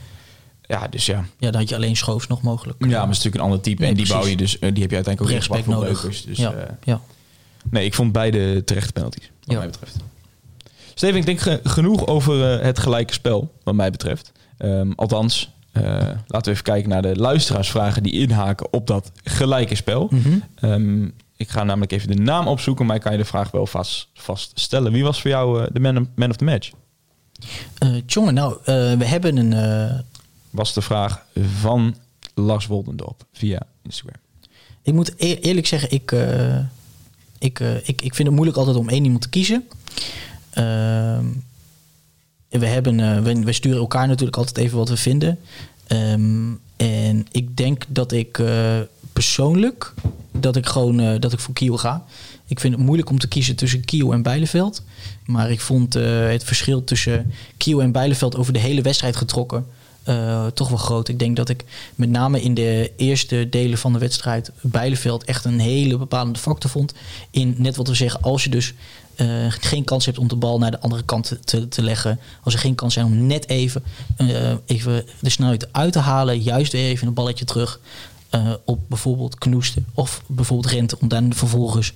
Ja, dus ja. ja, dan had je alleen Schoofs nog mogelijk. Ja, maar het is natuurlijk een ander type. En die precies. bouw je dus, eh, die heb je uiteindelijk ook ingepakt voor nodig. Beukers. Dus ja. eh, ja. nee, ik vond beide terechte penalties, wat Ja. mij betreft. Steven, ik denk ge- genoeg over het gelijke spel, wat mij betreft. Ehm, althans, eh, laten we even kijken naar de luisteraarsvragen die inhaken op dat gelijke spel. Mhm. Ehm, ik ga namelijk even de naam opzoeken, maar ik kan je de vraag wel vast, vaststellen. Wie was voor jou eh, de man, man of the match? Eh, Tjonge, nou, we hebben een... Was de vraag van Lars Woldendorp via Instagram. ik moet eer- eerlijk zeggen, ik, Ik, ik, ik vind het moeilijk altijd om één iemand te kiezen. Ehm, we, hebben, eh, we, we sturen elkaar natuurlijk altijd even wat we vinden. Ehm, en ik denk dat ik eh, persoonlijk dat ik gewoon eh, dat ik voor Kiel ga. Ik vind het moeilijk om te kiezen tussen Kiel en Bijleveld. Maar ik vond het verschil tussen Kiel en Bijleveld over de hele wedstrijd getrokken toch wel groot. Ik denk dat ik met name in de eerste delen van de wedstrijd Bijleveld echt een hele bepalende factor vond. In net wat we zeggen, als je dus eh, geen kans hebt om de bal naar de andere kant te- te, leggen. Als er geen kans zijn om net even, eh, even de snelheid uit te halen. Juist weer even een balletje terug eh, op bijvoorbeeld Knoesten of bijvoorbeeld Rente. Om dan vervolgens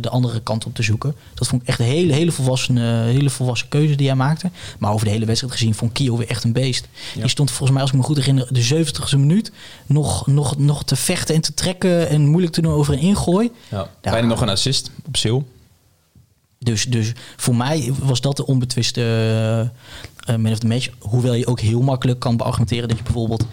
de andere kant op te zoeken. Dat vond ik echt een hele, hele, volwassen, hele volwassen keuze die hij maakte. Maar over de hele wedstrijd gezien vond Kio weer echt een beest. Die stond volgens mij, als ik me goed herinner, de 70ste minuut nog, nog, nog te vechten en te trekken en moeilijk te doen over een ingooi. Ja. Ja. Bijna nog een assist op Sil. Dus, dus voor mij was dat de onbetwiste eh, eh, man of the match. Hoewel je ook heel makkelijk kan beargumenteren dat je bijvoorbeeld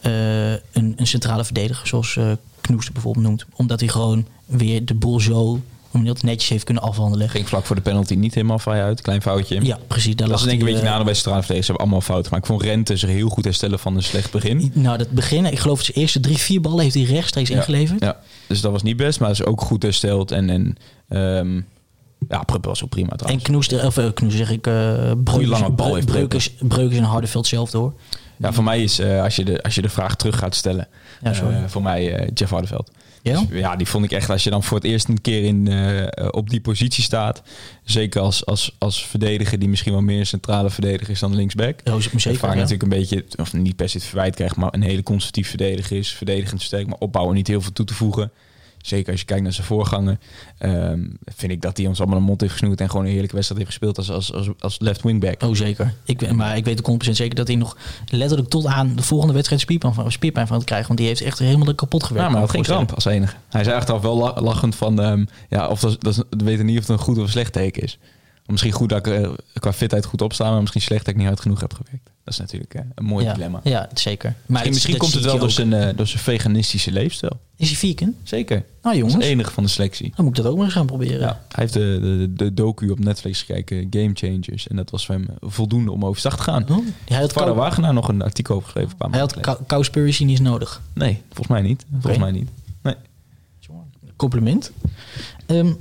eh, een, een centrale verdediger, zoals eh Knoester bijvoorbeeld noemt, omdat hij gewoon weer de boel zo dat netjes heeft kunnen afhandelen. Ging vlak voor de penalty niet helemaal vrij uit. Klein foutje. Ja, precies. Daar Dat is denk ik een beetje nadeel bij centrale verdedigers. Ze hebben allemaal fouten. Maar ik vond Rente zich heel goed herstellen van een slecht begin. Nou, dat beginnen, ik geloof zijn eerste drie, vier ballen heeft hij rechtstreeks ingeleverd. Ja, dus dat was niet best. Maar is ook goed hersteld. En, en ehm, ja, Pruppen was ook prima En trouwens. Knoester, of uh, Knoester zeg ik, eh Breukers, en Hardeveld zelf hoor. Ja, voor mij is, eh, als, je de, als je de vraag terug gaat stellen, Ja, sorry. eh, voor mij eh, Jeff Hardeveld. Ja? Dus, ja, die vond ik echt, als je dan voor het eerst een keer in, eh, op die positie staat, zeker als, als, als verdediger die misschien wel meer een centrale verdediger is dan linksback. Ja, is zeker, vaak ja. natuurlijk een beetje, of niet per se het verwijt krijgt, maar een hele conservatief verdediger is. Verdedigend sterk, maar opbouwen niet heel veel toe te voegen. Zeker als je kijkt naar zijn voorgangen, ehm, vind ik dat hij ons allemaal een mond heeft gesnoerd en gewoon een heerlijke wedstrijd heeft gespeeld als, als, als, als left wingback. Oh, zeker. Ik, maar ik weet ook 100% zeker dat hij nog letterlijk tot aan de volgende wedstrijd spierpijn van, spierpijn van het krijgen. Want die heeft echt helemaal kapot gewerkt. Ja, maar had geen ik kramp als enige. Hij zei achteraf wel la- lachend van... ehm, ja, of dat, dat, is- we weten niet of het een goed of een slecht teken is. Misschien goed dat ik eh, qua fitheid goed opsta... maar misschien slecht dat ik niet hard genoeg heb gewerkt. Dat is natuurlijk eh, een mooi ja, dilemma. Ja, zeker. Maar Misschien, dat- misschien dat komt het wel door zijn, eh, door zijn veganistische leefstijl. Is hij vegan? Zeker. Nou Dat is jongens, het enige van de selectie. dan moet ik dat ook maar eens gaan proberen. Ja, hij heeft de, de, de docu op Netflix gekeken, Game Changers. En dat was voor hem voldoende om overstag te gaan. Oh, hij had, Vader Wagenaar nog een artikel over geschreven. Een paar hij had cowspiracy niet nodig. Nee, volgens mij niet. Volgens mij niet. Nee. Compliment. Ehm,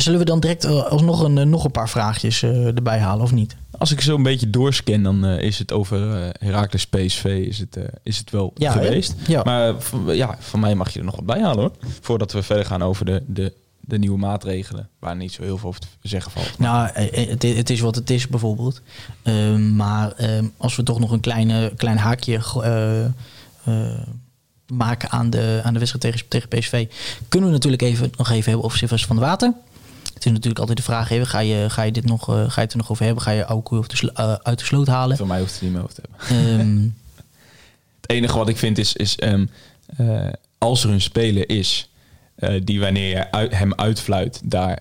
zullen we dan direct eh, alsnog een, eh, nog een paar vraagjes eh, erbij halen of niet? Als ik zo een beetje doorscan, dan is het over Heracles PSV is het, is het wel Ja, geweest. Ja. Maar ja, van mij mag je er nog wat bij halen hoor. Voordat we verder gaan over de, de, de nieuwe maatregelen. Waar niet zo heel veel over te zeggen valt. Nou, het, het is wat het is bijvoorbeeld. Ehm, maar ehm, als we toch nog een kleine, klein haakje maken aan de, aan de wedstrijd tegen, tegen PSV... kunnen we natuurlijk even, nog even hebben over Sylvester van de Water. Het is natuurlijk altijd de vraag, hè, ga, je, ga, je dit nog, eh, ga je het er nog over hebben? Ga je Aukoe of de eh, uit de sloot halen? Van mij hoeft het niet meer over te hebben. Ehm, Het enige wat ik vind is, is ehm, eh, als er een speler is eh, die wanneer je uit, hem uitfluit daar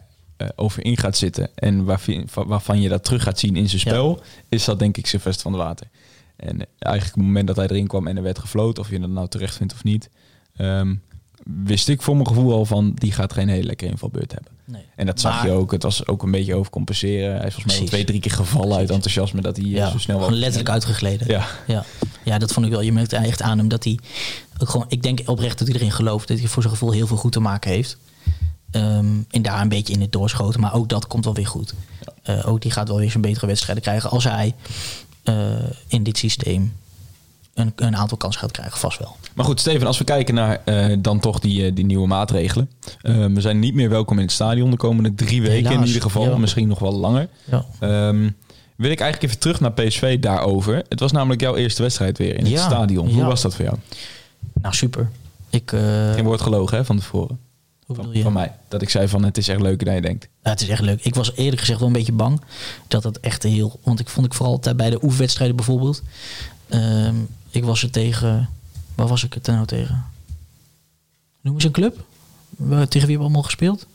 over in gaat zitten en waarvan, waarvan je dat terug gaat zien in zijn Ja. spel, is dat denk ik Sylvester van der Water. En eigenlijk op het moment dat hij erin kwam en er werd gefloten, of je dat nou terecht vindt of niet, ehm, wist ik voor mijn gevoel al van die gaat geen hele lekkere invalbeurt hebben. nee. En dat zag Maar- je ook. Het was ook een beetje overcompenseren. Hij is volgens mij twee, drie keer gevallen uit enthousiasme dat hij eh, Ja, zo snel mogelijk- letterlijk uitgegleden. Ja. Ja. ja, dat vond ik wel. Je merkt echt aan hem dat hij ook gewoon. Ik denk oprecht dat hij erin gelooft dat hij voor zijn gevoel heel veel goed te maken heeft. Ehm, en daar een beetje in het doorschoten. Maar ook dat komt wel weer goed. Eh, ook die gaat wel weer zijn betere wedstrijden krijgen als hij eh, in dit systeem een, een aantal kansen gaat krijgen. Vast wel. Maar goed, Steven, als we kijken naar eh, dan toch die, eh, die nieuwe maatregelen. Eh, we zijn niet meer welkom in het stadion de komende drie weken in ieder geval. ja. Misschien nog wel langer. Ja. Ehm, wil ik eigenlijk even terug naar PSV daarover. Het was namelijk jouw eerste wedstrijd weer in het Ja, stadion. Hoe was dat voor jou? Nou, super. Ik, eh, Geen woord gelogen hè, van tevoren. hoe Van, je? van mij. Dat ik zei van het is echt leuker dan je denkt. Ja, het is echt leuk. Ik was eerlijk gezegd wel een beetje bang dat het echt heel. Want ik vond ik vooral bij de oefenwedstrijden bijvoorbeeld. Ehm, ik was er tegen. Waar was ik het nou tegen? Noem eens een club. Tegen wie hebben we allemaal gespeeld?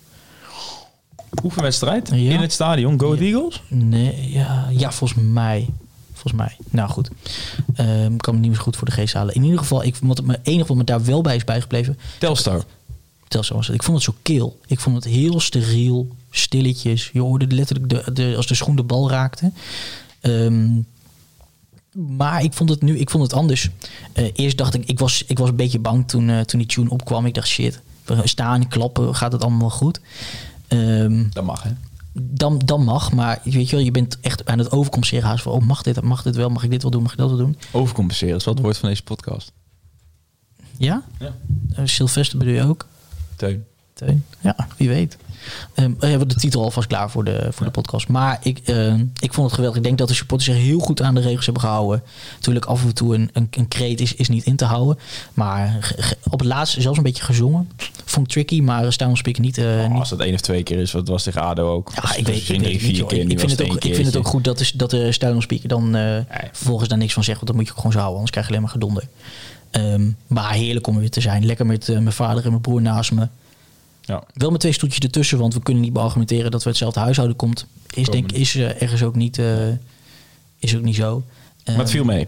Oefenwedstrijd Ja. in het stadion. Go Ja. Eagles? Nee, ja, ja, volgens mij. Volgens mij. Nou goed. Ik kan me niet meer goed voor de geest halen. In ieder geval, ik, wat het enige wat me daar wel bij is bijgebleven. Telstar. Telstar was het. Ik vond het zo kil. Ik vond het heel steriel, stilletjes. Je hoorde letterlijk de, de, als de schoen de bal raakte. Ehm, maar ik vond het nu, ik vond het anders. Eh, eerst dacht ik, ik was, ik was een beetje bang toen, eh, toen die tune opkwam. Ik dacht, shit, we staan, klappen, gaat het allemaal wel goed? Ehm, Dat mag, hè? dan, dan mag, maar weet je wel, je bent echt aan het overcompenseren. haast van, Oh, mag dit, mag dit wel? Mag ik dit wel doen? Mag ik dat wel doen? Overcompenseren is wat het woord van deze podcast. Ja? Ja. Eh, Sylvester bedoel je ook? Teun. Teun? Ja, wie weet. Ehm, we hebben de titel alvast klaar voor de, voor de podcast. Maar ik, ehm, ik vond het geweldig. Ik denk dat de supporters zich heel goed aan de regels hebben gehouden. Natuurlijk af en toe een, een, een kreet is, is niet in te houden. Maar op het laatst zelfs een beetje gezongen. Vond ik tricky, maar staan spreken niet... Oh, niet als dat één of twee keer is, wat was tegen ADO ook. ja, Als- ik weet, ik weet vier keer, Ik, vind het ook, ik vind het ook goed dat, is, dat de stadionspeaker dan eh, vervolgens daar niks van zegt. Want dan moet je ook gewoon zo houden, anders krijg je alleen maar gedonder. Ehm, maar heerlijk om er weer te zijn. Lekker met eh, mijn vader en mijn broer naast me. Ja. Wel met twee stoeltjes ertussen, want we kunnen niet beargumenteren dat we hetzelfde huishouden komt. Is, denk, is eh, ergens ook niet, eh, is ook niet zo. Maar het viel mee.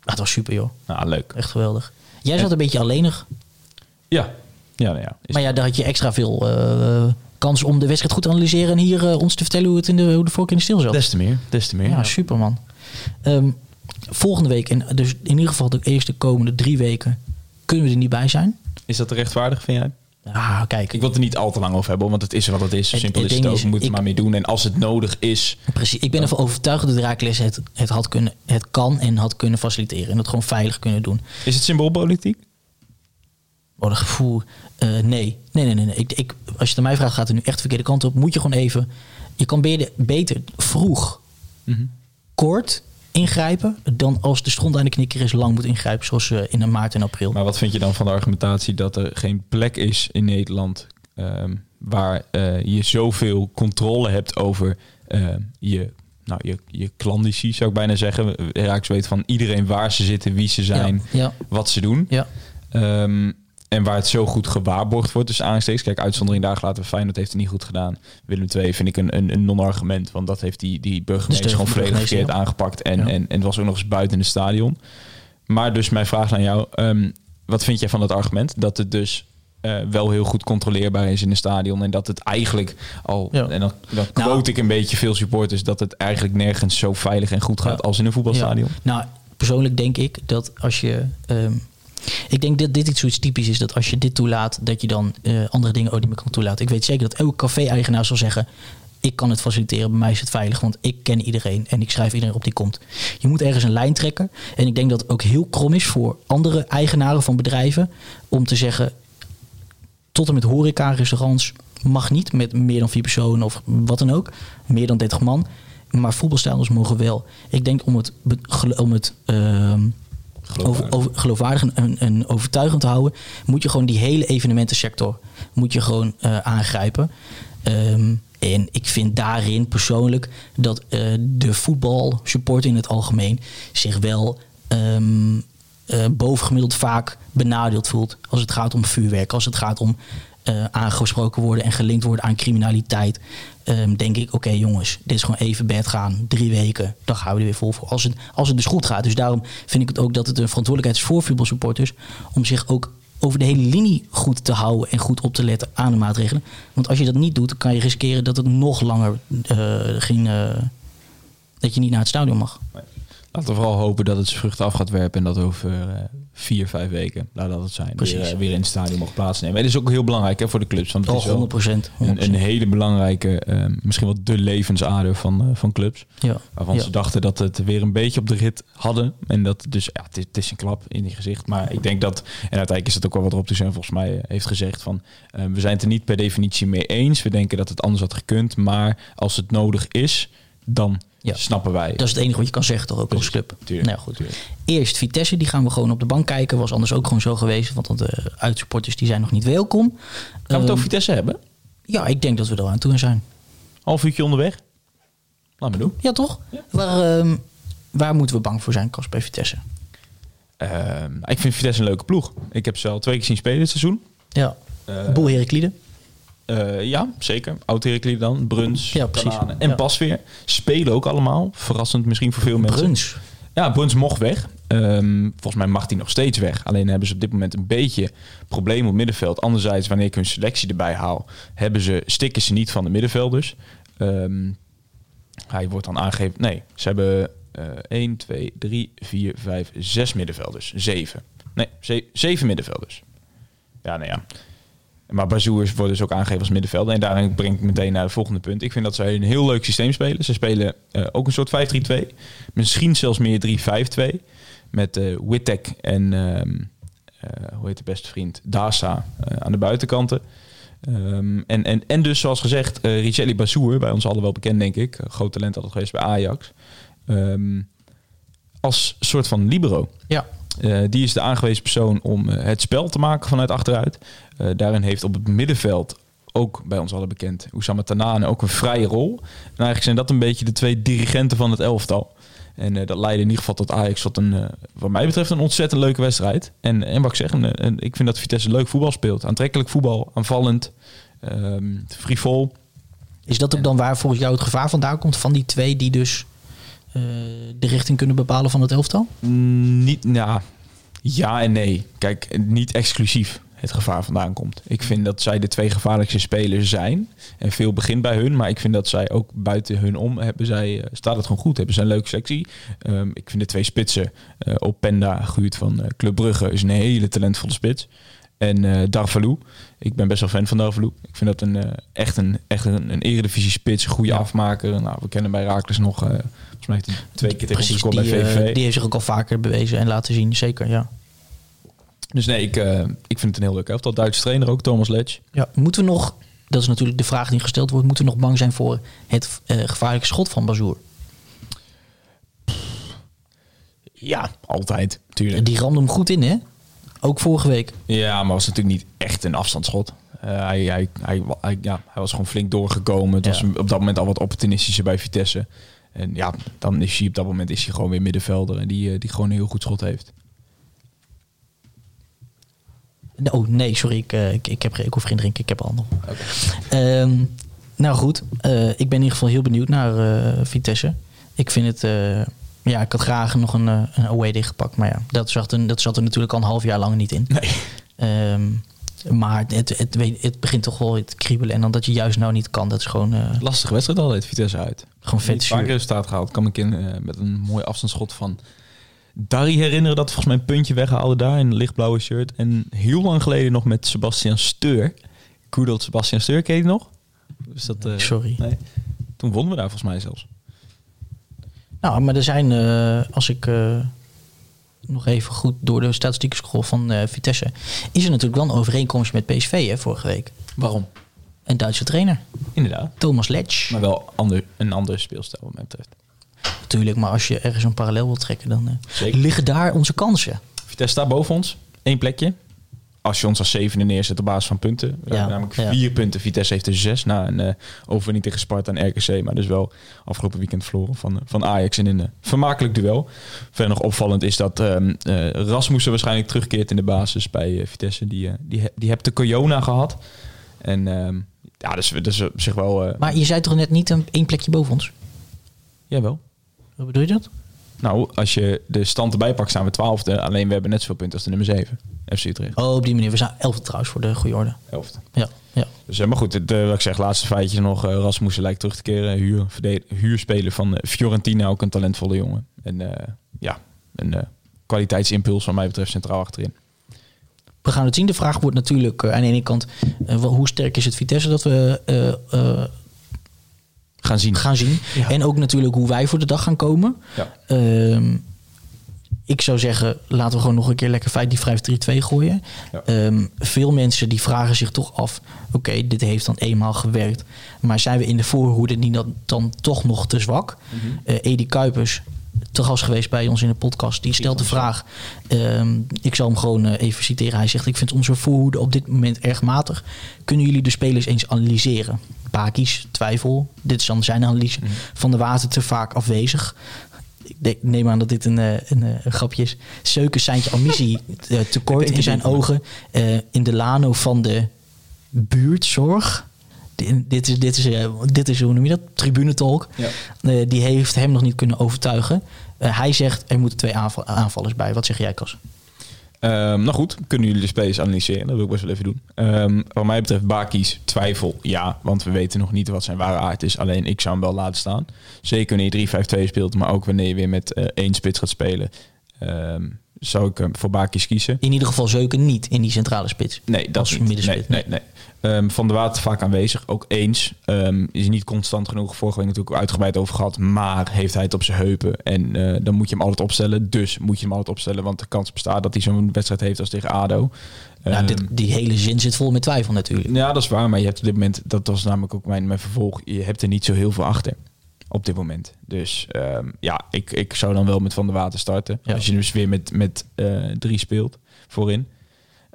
Ah, het was super joh. Nou, leuk. Echt geweldig. Jij zat een beetje alleenig. Ja. Ja, nou ja. Maar ja, daar had je extra veel eh, kans om de wedstrijd goed te analyseren. En hier eh, ons te vertellen hoe, het in de, hoe de vork in de stil zat. Des te meer. Des te meer. Ja, super man. Ehm, volgende week, en dus in ieder geval de eerste komende drie weken, kunnen we er niet bij zijn. Is dat rechtvaardig, vind jij? Ah, kijk. Ik wil het er niet al te lang over hebben, want het is wat het is. Het- simpel het is het ook. is, We ik- er maar mee doen. En als het nodig is... Precies. Ik ben ervan overtuigd dat Herakles het, het, had kunnen, het kan en had kunnen faciliteren. En dat gewoon veilig kunnen doen. Is het symboolpolitiek? Oh, dat gevoel. eh, nee. Nee, nee, nee. nee. Ik, ik, als je het aan mij vraagt, gaat het nu echt de verkeerde kant op. Moet je gewoon even. Je kan beter, beter vroeg, kort ingrijpen. dan als de stront aan de knikker is, lang moet ingrijpen. Zoals eh, in maart en april. Maar wat vind je dan van de argumentatie dat er geen plek is in Nederland... ehm, waar eh, je zoveel controle hebt over ehm, je... Nou, je, je klandizie zou ik bijna zeggen. Herakles weet van iedereen waar ze zitten, wie ze zijn, Ja, ja. wat ze doen. ja. Ehm, en waar het zo goed gewaarborgd wordt, dus aanstekens. Kijk, uitzondering daar laten we Feyenoord heeft het niet goed gedaan. Willem II vind ik een, een, een non-argument. Want dat heeft die, die burgemeester Dus gewoon volledig verkeerd aangepakt. En, Ja. en, en het was ook nog eens buiten het stadion. Maar dus mijn vraag aan jou. ehm, wat vind jij van dat argument? Dat het dus eh, wel heel goed controleerbaar is in een stadion. En dat het eigenlijk al... Ja. En dan, dan quote Nou- ik een beetje veel supporters... dat het eigenlijk nergens zo veilig en goed gaat Ja. als in een voetbalstadion. Ja. Nou, persoonlijk denk ik dat als je. ehm, ik denk dat dit iets zoiets typisch is dat als je dit toelaat, dat je dan eh, andere dingen ook niet meer kan toelaten. Ik weet zeker dat elke café-eigenaar zal zeggen. Ik kan het faciliteren, bij mij is het veilig, want ik ken iedereen en ik schrijf iedereen op die komt. Je moet ergens een lijn trekken. En ik denk dat het ook heel krom is voor andere eigenaren van bedrijven om te zeggen: tot en met horeca, restaurants mag niet met meer dan vier personen of wat dan ook. Meer dan 30 man. Maar voetbalstadions mogen wel. Ik denk om het, om het ehm, over, over, geloofwaardig en, en, en overtuigend houden, moet je gewoon die hele evenementensector moet je gewoon eh, aangrijpen. Ehm, en ik vind daarin persoonlijk dat eh, de voetbalsupport in het algemeen zich wel ehm, eh, bovengemiddeld vaak benadeeld voelt. Als het gaat om vuurwerk, als het gaat om eh, aangesproken worden en gelinkt worden aan criminaliteit. Ehm, denk ik, oké jongens, dit is gewoon even bed gaan. Drie weken, dan gaan we er weer vol voor. Als het, als het dus goed gaat. Dus daarom vind ik het ook dat het een verantwoordelijkheid is voor voetbalsupporters. Om zich ook over de hele linie goed te houden en goed op te letten aan de maatregelen. Want als je dat niet doet, kan je riskeren dat het nog langer eh, geen. eh, dat je niet naar het stadion mag. Laten we vooral hopen dat het zijn vruchten af gaat werpen en dat over vier, vijf weken, laat dat het zijn, Precies. weer, weer in het stadion mag plaatsnemen. En dat is ook heel belangrijk hè, voor de clubs, want het Oh, is wel 100 procent. een, een hele belangrijke, eh, misschien wel de levensader van, eh, van clubs. Ja. Waarvan Ja. ze dachten dat het weer een beetje op de rit hadden. En dat dus, ja, het is, het is een klap in die gezicht. Maar ik denk dat, en uiteindelijk is het ook wel wat Rob Toussaint volgens mij eh, heeft gezegd van, we zijn het er niet per definitie mee eens. We denken dat het anders had gekund. Maar als het nodig is, dan Ja. snappen wij. Dat is het enige wat je kan zeggen toch ook als club. Tuurlijk, Nou ja, goed. tuurlijk. Eerst Vitesse, die gaan we gewoon op de bank kijken. Was anders ook gewoon zo geweest. Want de uitsupporters die zijn nog niet welkom. Gaan we het Ehm, over Vitesse hebben? Ja, ik denk dat we er aan toe zijn. Half uurtje onderweg? Laat me doen. Ja, toch? Waar, ehm, waar moeten we bang voor zijn, Kas, bij Vitesse? Ehm, ik vind Vitesse een leuke ploeg. Ik heb ze al twee keer zien spelen dit seizoen. Ja. Eh, Boel Heraklide. Eh, ja, zeker. oud dan, Bruns, Ja. Kananen en Ja. Pasveer. Spelen ook allemaal. Verrassend misschien voor veel mensen. Bruns. Ja, Bruns mocht weg. Ehm, volgens mij mag hij nog steeds weg. Alleen hebben ze op dit moment een beetje problemen op middenveld. Anderzijds, wanneer ik hun selectie erbij haal, hebben ze, stikken ze niet van de middenvelders. Ehm, hij wordt dan aangegeven. Nee, ze hebben eh 1, 2, 3, 4, 5, 6 middenvelders. 7. Nee, 7 middenvelders. Ja, nou ja. Maar Bazoers wordt dus ook aangegeven als middenvelder. En daarin breng ik meteen naar het volgende punt. Ik vind dat zij een heel leuk systeem spelen. Ze spelen eh, ook een soort 5-3-2. Misschien zelfs meer 3-5-2. Met eh Wittek en, ehm, eh, hoe heet de beste vriend? Dasa aan de buitenkanten. Ehm, en, en, en dus, zoals gezegd, eh Richelli bij ons allen wel bekend, denk ik. Groot talent altijd geweest bij Ajax. Ehm, als soort van libero. Ja. Eh, die is de aangewezen persoon om eh, het spel te maken vanuit achteruit. Eh, daarin heeft op het middenveld, ook bij ons allen bekend, Oussama Tanane ook een vrije rol. En eigenlijk zijn dat een beetje de twee dirigenten van het elftal. En dat leidde in ieder geval tot Ajax tot een, wat mij betreft, een ontzettend leuke wedstrijd. En, en wat ik zeg, ik vind dat Vitesse leuk voetbal speelt. Aantrekkelijk voetbal, aanvallend, ehm frivol. Is dat ook dan waar volgens jou het gevaar vandaan komt? Van die twee die dus de richting kunnen bepalen van het elftal? Mm, Niet, nou, ja en nee. Kijk, niet exclusief het gevaar vandaan komt. Ik vind dat zij de twee gevaarlijkste spelers zijn. En veel begint bij hun. Maar ik vind dat zij ook buiten hun om hebben zij, eh, staat het gewoon goed. Hebben ze een leuke sectie. Ehm, ik vind de twee spitsen. eh Openda, Guurt van eh, Club Brugge, is een hele talentvolle spits. En eh Darvalu. Ik ben best wel fan van Darvalu. Ik vind dat een, eh, echt een, echt een, een eredivisie spits. Een goede afmaker. Nou, we kennen bij Raakles nog... eh volgens mij heeft hij twee keer tegen gescoord bij eh, VVV. die heeft zich ook al vaker bewezen en laten zien. Zeker, ja. Dus nee, ik, eh, ik vind het een heel leuk elftal. Duitse trainer ook, Thomas Letch. ja. Moeten we nog, dat is natuurlijk de vraag die gesteld wordt, moeten we nog bang zijn voor het eh, gevaarlijke schot van Bazoer? Ja, altijd, tuurlijk. Die ramde hem goed in, hè? Ook vorige week. Ja, maar was natuurlijk niet echt een afstandsschot. Eh, hij, hij, hij, hij- ja, hij was gewoon flink doorgekomen. Het was op dat moment al wat opportunistischer bij Vitesse. En ja, dan is hij op dat moment is hij gewoon weer middenvelder. En die, eh, die gewoon een heel goed schot heeft. Oh, nee, sorry. Ik, eh, ik, ik, heb, ik hoef geen drinken. Ik heb al nog. Ehm, nou goed, eh, ik ben in ieder geval heel benieuwd naar Vitesse. Ik vind het... ja, ik had graag nog een, een away dichtgepakt. Maar ja, dat zat, er, dat zat er natuurlijk al een half jaar lang niet in. Nee. Ehm, maar het, het, weet- het begint toch wel te kriebelen. En dan dat je juist nou niet kan, dat is gewoon, eh, Lastige wedstrijd altijd, Vitesse uit. gewoon vet zuur. resultaat gehaald. Kan ik in eh, met een mooi afstandsschot van Dari herinneren dat volgens mij een puntje weghaalde daar in een lichtblauwe shirt. En heel lang geleden nog met Sebastian Steur. Old Sebastian Steur, ken je nog? Dus dat, eh, Sorry. Nee. Toen wonnen we daar volgens mij zelfs. Nou, maar er zijn, als ik nog even goed door de statistieken scroll van eh, Vitesse, is er natuurlijk wel een overeenkomst met PSV hè, vorige week. Waarom? Een Duitse trainer, Inderdaad. Thomas Letch. Maar wel ander, een andere speelstijl wat mij betreft. Natuurlijk, maar als je ergens een parallel wilt trekken, dan eh, liggen daar onze kansen. Vitesse staat boven ons. Eén plekje. Als je ons als zevende neerzet op basis van punten. Ja, namelijk ja. vier punten. Vitesse heeft er zes. Na een eh overwinning tegen Sparta en RKC. Maar dus wel afgelopen weekend verloren van, van Ajax in een eh, vermakelijk duel. Verder nog opvallend is dat ehm eh, Rasmussen waarschijnlijk terugkeert in de basis bij eh, Vitesse. Die, eh, die, die hebt de Corona gehad. En ehm, ja, dus is op zich wel... eh Maar je zei toch net niet een één plekje boven ons? Jawel. Hoe bedoel je dat? Nou, als je de stand erbij pakt, staan we twaalfde. Alleen we hebben net zoveel punten als de nummer 7. FC Utrecht. Oh, op die manier. We zijn elfde trouwens voor de goede orde. Elfde. Ja, ja. Dus, eh, maar goed, het, eh, wat ik zeg, laatste feitje nog. eh, Rasmussen lijkt terug te keren. Huur, huurspeler van Fiorentina, ook een talentvolle jongen. En ja, een kwaliteitsimpuls wat mij betreft centraal achterin. We gaan het zien. De vraag wordt natuurlijk aan de ene kant, hoe sterk is het Vitesse dat we Gaan zien. gaan zien. En ook natuurlijk hoe wij voor de dag gaan komen. Ja. Ehm, ik zou zeggen, laten we gewoon nog een keer lekker feit die 5-3-2 gooien. Ja. Ehm, veel mensen die vragen zich toch af... oké, dit heeft dan eenmaal gewerkt... maar zijn we in de voorhoede niet dan, dan toch nog te zwak? Eh Edi Kuipers, te gast geweest bij ons in de podcast... die stelt de vraag... ehm, ik zal hem gewoon eh, even citeren. Hij zegt, ik vind onze voorhoede op dit moment erg matig. Kunnen jullie de spelers eens analyseren? Pakis, twijfel. Dit is dan zijn analyse. Van de Water te vaak afwezig. Ik neem aan dat dit een, eh, een, eh, een grapje is. Seuken Seintje ambitie eh, tekort in zijn ogen. In de Lano van de buurtzorg. Di- Dit is, dit is, eh, dit is hoe noem je dat? Tribunetalk. Ja. Eh, die heeft hem nog niet kunnen overtuigen. Eh, hij zegt er moeten twee aanval- aanvallers bij. Wat zeg jij, Cas? Ehm, nou goed, kunnen jullie de spelers analyseren? Dat wil ik best wel even doen. Ehm, wat mij betreft, Baki's twijfel, ja. Want we weten nog niet wat zijn ware aard is. Alleen ik zou hem wel laten staan. Zeker wanneer je 3-5-2 speelt, maar ook wanneer je weer met één spits gaat spelen. ehm, zou ik hem voor Baki's kiezen. In ieder geval Zeuken niet in die centrale spits. Nee, dat Als niet. Nee, middenspits. nee, nee. Ehm, van de Water vaak aanwezig, ook eens. Ehm, is niet constant genoeg. Vorige week natuurlijk ook uitgebreid over gehad. Maar heeft hij het op zijn heupen. En eh, dan moet je hem altijd opstellen. Dus moet je hem altijd opstellen. Want de kans bestaat dat hij zo'n wedstrijd heeft als tegen ADO. Ja, Ehm, dit, die hele zin zit vol met twijfel natuurlijk. ja, dat is waar. Maar je hebt op dit moment, dat was namelijk ook mijn, mijn vervolg. Je hebt er niet zo heel veel achter. Op dit moment. Dus ja, ik, ik zou dan wel met Van der Water starten. Ja. Als je dus weer met, met eh, drie speelt voorin.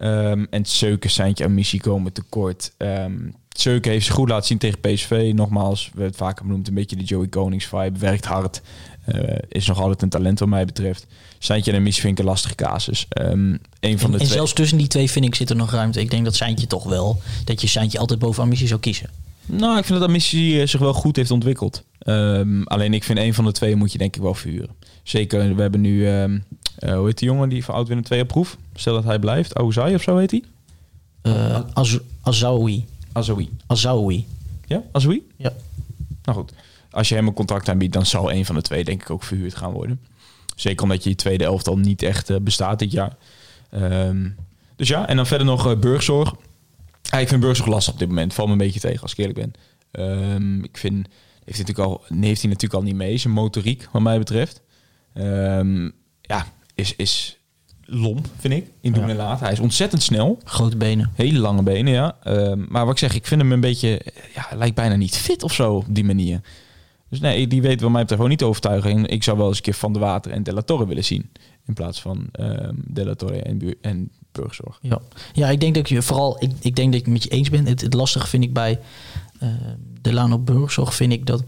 Ehm, en Seuken, Seintje en Missie komen tekort. Ehm Seuken heeft zich goed laten zien tegen PSV. Nogmaals, we het vaker benoemd, een beetje de Joey Konings vibe. Werkt hard. Eh, is nog altijd een talent wat mij betreft. Seintje en Missie vind ik een lastige casus. Een van En, de en twee... zelfs tussen die twee vind ik zit er nog ruimte. Ik denk dat Seintje toch wel, dat je Seintje altijd boven Amici zou kiezen. Nou, ik vind dat Amissi eh, zich wel goed heeft ontwikkeld. Alleen ik vind een van de twee moet je denk ik wel verhuren. Zeker, we hebben nu, eh, hoe heet die jongen die van Oud Winnen 2 op proef? Stel dat hij blijft. Ozai of zo heet hij? Eh Az Azawi. Azoui. Azawi. Ja, Azoui? Ja. Nou goed, als je hem een contract aanbiedt, dan zal een van de twee denk ik ook verhuurd gaan worden. Zeker omdat je je tweede elftal niet echt eh, bestaat dit jaar. Ehm, dus ja, en dan verder nog eh, burgzorg. Ik vind burgzorg lastig op dit moment. Valt me een beetje tegen als ik eerlijk ben. Ehm, ik vind, heeft hij, natuurlijk al, nee, heeft hij natuurlijk al niet mee. Zijn motoriek, wat mij betreft. Ehm, ja, is, is lomp, vind ik. In doen en laten. Hij is ontzettend snel. Grote benen. Hele lange benen, ja. Ehm, maar wat ik zeg, ik vind hem een beetje... Ja, hij lijkt bijna niet fit of zo op die manier. Dus nee, die weet wat mij betreft gewoon niet te overtuigen. En ik zou wel eens een keer Van de Water en De La Torre willen zien. In plaats van ehm De La Torre en, en Burgzorg. Ja. ja, ik denk dat je vooral, ik, ik denk dat ik het met je eens ben. Het, het lastige vind ik bij Delano Burgzorg, vind ik dat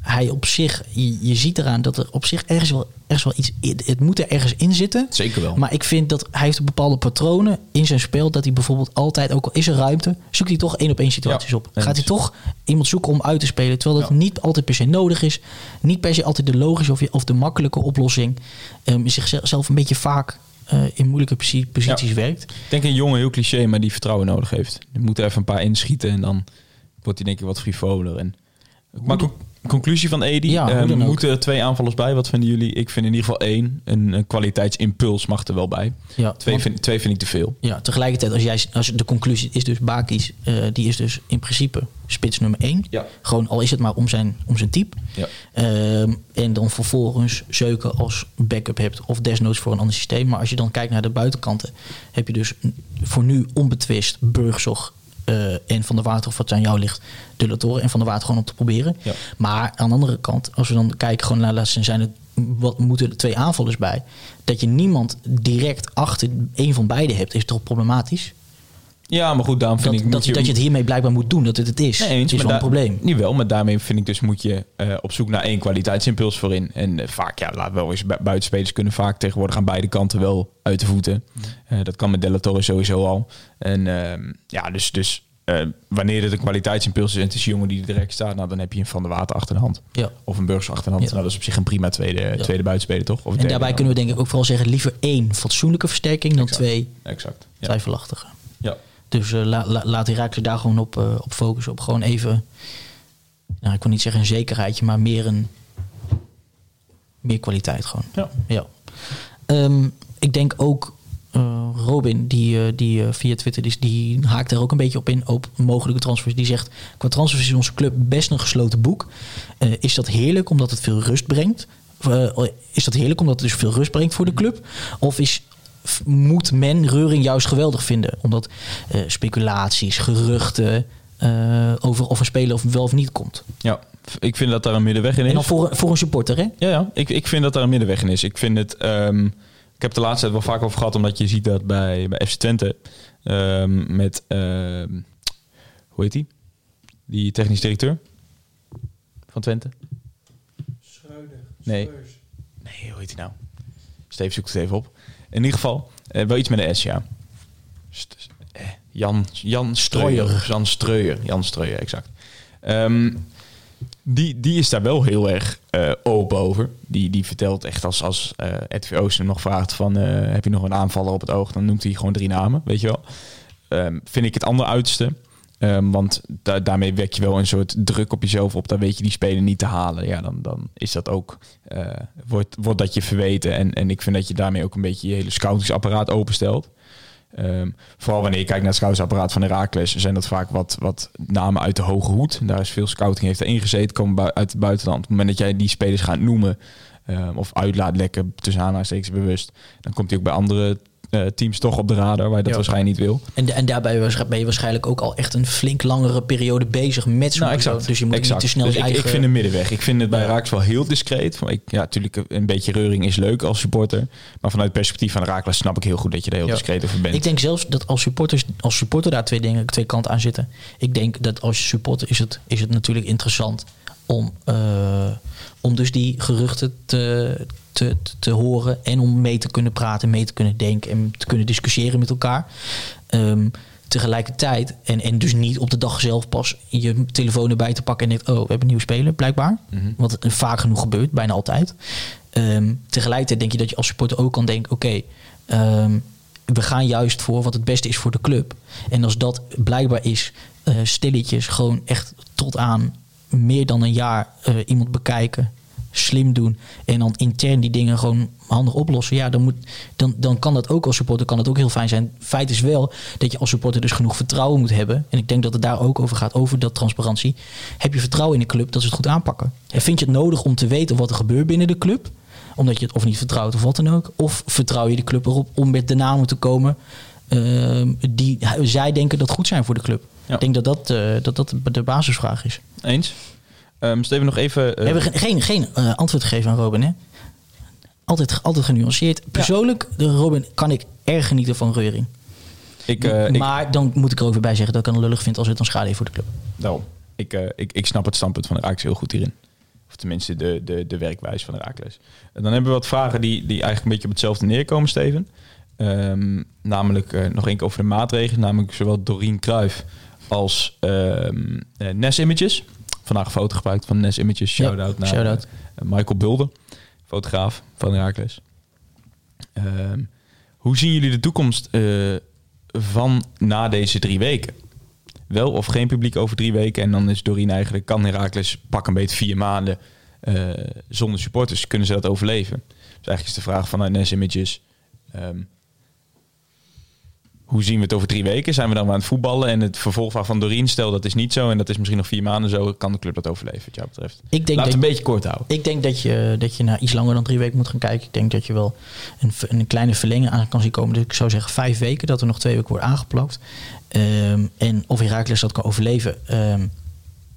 hij op zich, je, je ziet eraan dat er op zich ergens wel, ergens wel iets, het, moet er ergens in zitten. Zeker wel. Maar ik vind dat hij heeft bepaalde patronen in zijn spel. Dat hij bijvoorbeeld altijd, ook al is er ruimte, zoekt hij toch één op één situaties Ja, op. Gaat hij toch iemand zoeken om uit te spelen. Terwijl dat Ja. niet altijd per se nodig is. Niet per se altijd de logische of, je- of de makkelijke oplossing. Ehm zichzelf een beetje vaak eh, in moeilijke posi- posities Ja. werkt. Ik denk een jongen, heel cliché, maar die vertrouwen nodig heeft. Er moet er even een paar inschieten en dan wordt hij denk ik wat frivoler. En, maar con- conclusie van Edi, Ja, ook. moeten er twee aanvallers bij? Wat vinden jullie? Ik vind in ieder geval één. Een, een kwaliteitsimpuls mag er wel bij. Ja, Twee, want- vind, twee vind ik te veel. Ja, tegelijkertijd, als jij, als de conclusie is dus Bakis, eh, die is dus in principe spits nummer 1. Ja. Gewoon al is het maar om zijn, om zijn type. Ja. Ehm, en dan vervolgens Zeuken als backup hebt of desnoods voor een ander systeem. Maar als je dan kijkt naar de buitenkanten, heb je dus voor nu onbetwist Burgzorg eh, en Van der Water, of wat aan jou ligt, de Latoren en Van der Water gewoon om te proberen. Ja. Maar aan de andere kant, als we dan kijken gewoon naar laatste zijn het wat moeten er twee aanvallers bij, dat je niemand direct achter een van beide hebt, is toch problematisch? Ja, maar goed, daarom vind Dat, ik... dat, je, dat je het hiermee blijkbaar moet doen, dat het het is. Nee, eens, is wel een probleem. Niet wel, maar daarmee vind ik dus moet je eh, op zoek naar één kwaliteitsimpuls voorin. En eh, vaak, ja, laat wel eens, bu- buitenspelers kunnen vaak tegenwoordig aan beide kanten wel uit de voeten. Eh, dat kan met Della Torre sowieso al. En ehm, ja, dus, dus wanneer het een kwaliteitsimpuls is en het is een jongen die er direct staat, nou, dan heb je een Van de Water achter de hand. Ja. Of een Burgers achter de hand. Ja. Nou, dat is op zich een prima tweede, tweede buitenspeler, toch? Of En daarbij dan. kunnen we denk ik ook vooral zeggen, liever één fatsoenlijke versterking dan Exact. twee Exact. Ja. twijfelachtige. ja. Dus eh, la, la, laat Herakles daar gewoon op, eh, op focussen. Op gewoon even, nou, ik wil niet zeggen een zekerheidje, maar meer een meer kwaliteit gewoon. Ja. Ja. Ehm, ik denk ook eh, Robin, die, die via Twitter, die, die haakt er ook een beetje op in, op mogelijke transfers. Die zegt, qua transfers is onze club best een gesloten boek. Is dat heerlijk omdat het veel rust brengt? Is dat heerlijk omdat het dus veel rust brengt voor de club? Of is, moet men Reuring juist geweldig vinden? Omdat eh, speculaties, geruchten eh, over of een speler of wel of niet komt. ja, ik vind dat daar een middenweg in is. En dan voor, voor een supporter, hè? Ja, ja. Ik, ik vind dat daar een middenweg in is. Ik vind het. ehm, ik heb het de laatste tijd wel vaak over gehad, omdat je ziet dat bij, bij FC Twente ehm, met ehm, hoe heet die? Die technisch directeur van Twente. Schreuder. Nee. Nee, hoe heet hij nou? Steve zoekt het even op. In ieder geval, eh, wel iets met een S, ja. St- eh, Jan, Jan Streuer. Jan Streuer. Jan Streuer, exact. Ehm, die, die is daar wel heel erg eh, open over. Die, die vertelt echt als, als eh Edwin Oost hem nog vraagt van... heb je nog een aanvaller op het oog? Dan noemt hij gewoon drie namen, weet je wel. Ehm, vind ik het ander uiterste. Ehm, want da- daarmee wek je wel een soort druk op jezelf op. Dan weet je die speler niet te halen. Ja, dan, dan is dat ook... eh, wordt, wordt dat je verweten. En, en ik vind dat je daarmee ook een beetje je hele scoutingsapparaat openstelt. Ehm, vooral wanneer je kijkt naar het scoutsapparaat van Herakles, zijn dat vaak wat, wat namen uit de hoge hoed. Daar is veel scouting heeft erin gezeten, komen uit het buitenland. Op het moment dat jij die spelers gaat noemen ehm, of uit laat lekken, tussen aanhalingstekens bewust, dan komt hij ook bij andere eh, teams toch op de radar, waar je dat Ja. waarschijnlijk niet wil. En, en daarbij was- ben je waarschijnlijk ook al echt een flink langere periode bezig met zo'n persoon. Dus je moet niet te snel Dus je ik, eigen... ik vind een middenweg. Ik vind het bij. Raaks wel heel discreet. Van, Ik, ja, natuurlijk een beetje reuring is leuk als supporter. Maar vanuit het perspectief van Raakles snap ik heel goed dat je er heel Ja. discreet over bent. Ik denk zelfs dat als supporters, als supporter daar twee dingen, twee kanten aan zitten. Ik denk dat als je supporter is het, is het natuurlijk interessant om, eh, om dus die geruchten te, te, te horen en om mee te kunnen praten, mee te kunnen denken en te kunnen discussiëren met elkaar. Ehm, tegelijkertijd, en, en dus niet op de dag zelf pas je telefoon erbij te pakken en denkt, oh, we hebben een nieuwe speler, blijkbaar. Wat vaak genoeg gebeurt, bijna altijd. Ehm, tegelijkertijd denk je dat je als supporter ook kan denken, oké, ehm, we gaan juist voor wat het beste is voor de club. En als dat blijkbaar is, eh, stilletjes gewoon echt tot aan meer dan een jaar eh, iemand bekijken, slim doen en dan intern die dingen gewoon handig oplossen. Ja, dan, moet, dan, dan kan dat ook als supporter kan het ook heel fijn zijn. Feit is wel dat je als supporter dus genoeg vertrouwen moet hebben. En ik denk dat het daar ook over gaat, over dat transparantie. Heb je vertrouwen in de club dat ze het goed aanpakken? En vind je het nodig om te weten wat er gebeurt binnen de club? Omdat je het of niet vertrouwt of wat dan ook. Of vertrouw je de club erop om met de namen te komen ehm, die zij denken dat goed zijn voor de club. Ja. Ik denk dat dat, eh, dat dat de basisvraag is. Eens? Ehm Steven, nog even... eh, We hebben ge- geen, geen eh, antwoord gegeven aan Robin, hè? Altijd, altijd genuanceerd. Persoonlijk, de Robin, kan ik erg genieten van Reuring. ik, ik, maar dan moet ik er ook weer bij zeggen dat ik het lullig vind als het dan schade heeft voor de club. Daarom. Ik, ik, ik snap het standpunt van de Raakles heel goed hierin. Of tenminste de, de, de werkwijze van de Raakles. En dan hebben we wat vragen die, die eigenlijk een beetje op hetzelfde neerkomen, Steven. Ehm, namelijk nog één keer over de maatregelen. Namelijk zowel Doreen Kruijf als ehm eh, Nes Images. Vandaag een foto gebruikt van Nes Images. Shout-out naar eh, Michael Bulder, fotograaf van de Raakles. Ehm, hoe zien jullie de toekomst eh, van na deze drie weken? Wel of geen publiek over drie weken. En dan is Doreen eigenlijk, kan Herakles pak een beetje vier maanden zonder supporters. Kunnen ze dat overleven? Dus eigenlijk is de vraag vanuit Nes Images. ehm, hoe zien we het over drie weken? Zijn we dan aan het voetballen? En het vervolg van Doreen, stel dat is niet zo. En dat is misschien nog vier maanden zo. Kan de club dat overleven, wat jou betreft? Ik denk Laat dat- het een beetje kort houden. Ik denk dat je, dat je na iets langer dan drie weken moet gaan kijken. Ik denk dat je wel een, een kleine verlenging aan kan zien komen. Dus ik zou zeggen vijf weken, dat er nog twee weken wordt aangeplakt. Ehm, en of Herakles dat kan overleven. ehm,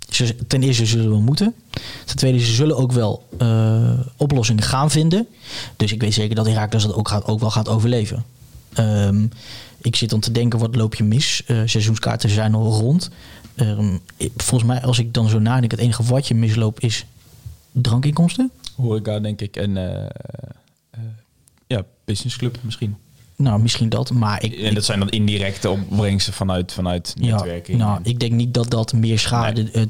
ze, ten eerste zullen we moeten. Ten tweede, ze zullen ook wel eh, oplossingen gaan vinden. Dus ik weet zeker dat Herakles dat ook, gaat, ook wel gaat overleven. Ehm, ik zit dan te denken, wat loop je mis? Eh, seizoenskaarten zijn al rond. Ehm, ik- volgens mij, als ik dan zo nadenk, het enige wat je misloop is drankinkomsten. Horeca, denk ik. En eh, eh, ja, businessclub misschien. Nou, misschien dat. Maar ik, En dat zijn dan indirecte opbrengsten vanuit, vanuit ja, netwerking. nou, ik denk niet dat dat meer schade eh,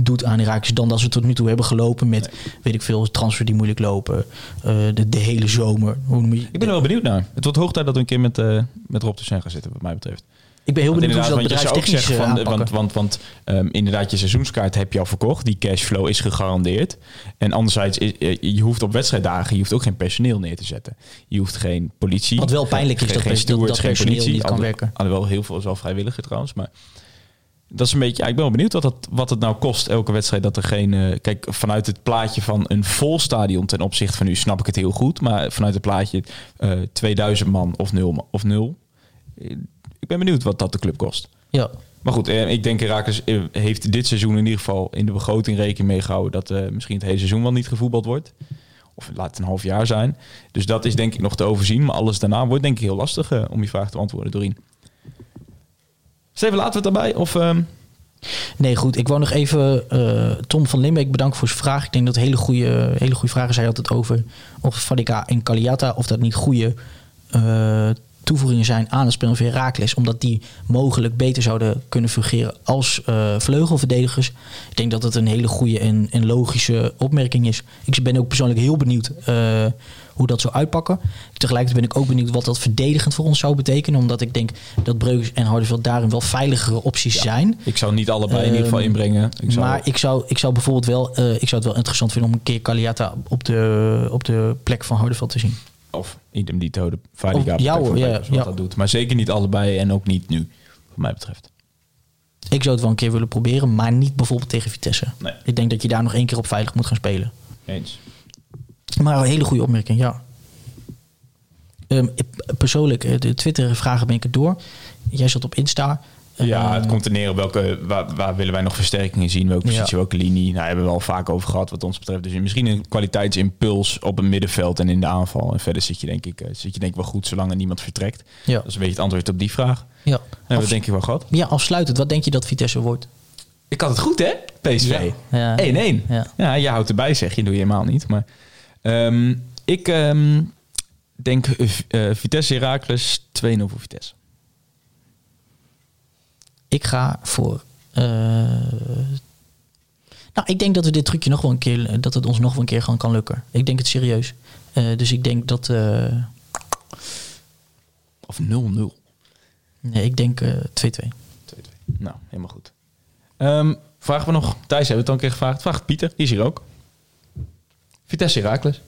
doet aan Irakers dan dat ze tot nu toe hebben gelopen met, weet ik veel, transfer die moeilijk lopen. eh, de, de hele zomer. Hoe noem je, Ik ben er wel benieuwd naar. Het wordt hoog tijd dat we een keer met, eh, met Rob Sen gaan zitten, wat mij betreft. Ik ben heel benieuwd hoe ze dat bedrijfstechnisch ook eh, zeggen van, aanpakken. want, want, want ehm, inderdaad, je seizoenskaart heb je al verkocht. Die cashflow is gegarandeerd. En anderzijds, is, eh, je hoeft op wedstrijddagen, je hoeft ook geen personeel neer te zetten. Je hoeft geen politie. Wat wel pijnlijk is, geen, dat geen dat- stewards, dat geen personeel politie. niet kan werken. Alhoewel heel veel is wel vrijwilliger trouwens, maar... Dat is een beetje, ja, ik ben wel benieuwd wat, dat, wat het nou kost, elke wedstrijd. Dat er geen. eh, kijk, vanuit het plaatje van een vol stadion ten opzichte van nu snap ik het heel goed. Maar vanuit het plaatje eh 2000 man of nul. Of nul eh, ik ben benieuwd wat dat de club kost. Ja. Maar goed, eh, ik denk Herakles eh, heeft dit seizoen in ieder geval in de begroting rekening mee gehouden dat eh, misschien het hele seizoen wel niet gevoetbald wordt. Of laat het een half jaar zijn. Dus dat is denk ik nog te overzien. Maar alles daarna wordt denk ik heel lastig om je vraag te beantwoorden, Dorien. Steven, laten we het daarbij? Of, ehm, Nee, goed. Ik wou nog even Tom van Limbeek bedanken voor zijn vraag. Ik denk dat hele goede, hele goede vragen zijn altijd over of Fadika en Kaliata, of dat niet goede toevoegingen zijn aan het spel van Herakles. Omdat die mogelijk beter zouden kunnen fungeren als eh, vleugelverdedigers. Ik denk dat het een hele goede en, en logische opmerking is. Ik ben ook persoonlijk heel benieuwd eh, hoe dat zou uitpakken. Tegelijkertijd ben ik ook benieuwd wat dat verdedigend voor ons zou betekenen. Omdat ik denk dat Breukers en Hardenveld daarin wel veiligere opties zijn. Ik zou niet allebei in ieder geval Ehm, inbrengen. Ik zou, Maar ik zou, ik zou bijvoorbeeld wel, eh, ik zou het wel interessant vinden om een keer Caliata op de, op de plek van Hardenveld te zien. Of idem dito, de Valiga. Of- ja wat ja. dat doet. Maar zeker niet allebei en ook niet nu, wat mij betreft. Ik zou het wel een keer willen proberen, maar niet bijvoorbeeld tegen Vitesse. Nee. Ik denk dat je daar nog één keer op veilig moet gaan spelen. Eens. Maar een hele goede opmerking, ja. Ehm, persoonlijk, eh, de Twitter-vragen ben ik het door. Jij zat op Insta. Ja, het komt er neer op welke, waar, waar willen wij nog versterkingen zien, welke Ja. positie, welke linie. Nou, hebben we al vaak over gehad wat ons betreft. Dus misschien een kwaliteitsimpuls op het middenveld en in de aanval. En verder zit je denk ik, eh, zit je denk ik wel goed zolang er niemand vertrekt. Ja. Dat is een beetje het antwoord op die vraag. ja. We Af- denk ik wel gehad. ja, afsluitend. Wat denk je dat Vitesse wordt? Ik had het goed hè, PSV. Ja. 1-1. Ja. Ja. je houdt erbij zeg je, doe je helemaal niet. Maar ehm, ik ehm, denk eh, eh, Vitesse Heracles 2-0 voor Vitesse. Ik ga voor. eh, nou, ik denk dat we dit trucje nog wel een keer. Dat het ons nog wel een keer gewoon kan lukken. Ik denk het serieus. Eh, dus ik denk dat. eh, Of 0-0. nee, ik denk eh 2-2. 2-2. Nou, helemaal goed. Ehm, vragen we nog, Thijs hebben we het al een keer gevraagd. Vraagt Pieter, die is hier ook. Vitesse Heracles.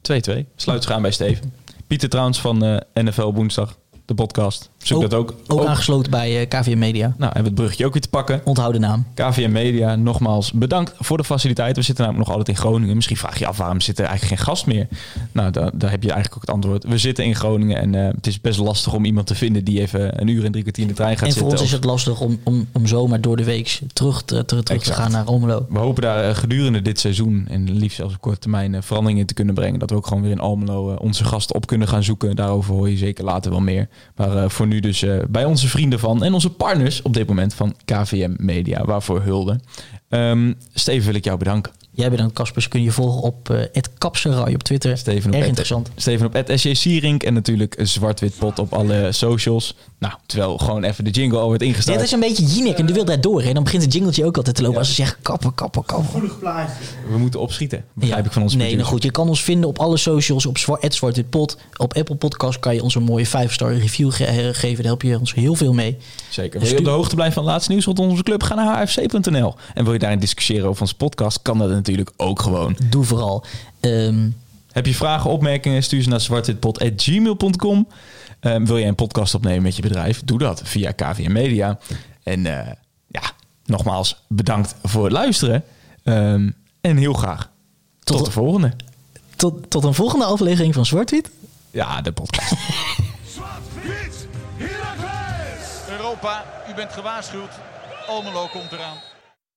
2-2. Sluit gaan bij Steven. Pieter trouwens van eh, NFL Woensdag, de podcast. Zoek dat ook. Ook, aangesloten bij eh KVM Media. Nou, hebben we het bruggetje ook weer te pakken. Onthoud de naam. KVM Media, nogmaals bedankt voor de faciliteit. We zitten namelijk nog altijd in Groningen. Misschien vraag je je af waarom zit er eigenlijk geen gast meer? Nou, daar, daar heb je eigenlijk ook het antwoord. We zitten in Groningen en eh, het is best lastig om iemand te vinden die even een uur en drie kwartier in de trein gaat En voor zitten. ons is het lastig om, om, om zomaar door de week terug te, terug te gaan naar Almelo. We hopen daar eh, gedurende dit seizoen en liefst zelfs op korte termijn eh, verandering in te kunnen brengen. Dat we ook gewoon weer in Almelo onze gasten op kunnen gaan zoeken. Daarover hoor je zeker later wel meer. Maar eh, voor nu dus eh, bij onze vrienden van en onze partners op dit moment van KVM Media. Waarvoor hulde. Ehm, Steven wil ik jou bedanken. Jij bedankt Casper. Ze kunnen je volgen op eh het Kapserai op Twitter. Steven op Erg interessant. Steven op SJ Sierink en natuurlijk Zwart-Wit Pot op alle socials. Nou, terwijl gewoon even de jingle al werd ingestart. Dit is een beetje Jinek en de wil daar door. En dan begint het jingletje ook altijd te lopen als ze zeggen kappen, kappen, kappen. Gevoelig plaatje. We moeten opschieten. Begrijp Ja. ik van onze Nee, nou goed. Je kan ons vinden op alle socials. Op Zwart, het Zwart Wit Pot. Op Apple Podcast kan je ons een mooie 5-star review ge- eh, geven. Daar help je ons heel veel mee. Zeker. Dus Wil je op de hoogte blijven van het laatste nieuws rondom onze club? Ga naar hfc.nl. En wil je daarin discussiëren over onze podcast? Kan dat natuurlijk ook gewoon. Doe vooral. Ehm, Heb je vragen, opmerkingen? Stuur ze naar zwartwitpot.gmail.com. Ehm, wil jij een podcast opnemen met je bedrijf? Doe dat via KVM Media. En eh, ja, nogmaals bedankt voor het luisteren. Ehm, en heel graag tot, Tot- de volgende. tot, tot een volgende aflevering van Zwart Wit. Ja, de podcast. Zwart-wit! Europa, u bent gewaarschuwd. Almelo komt eraan.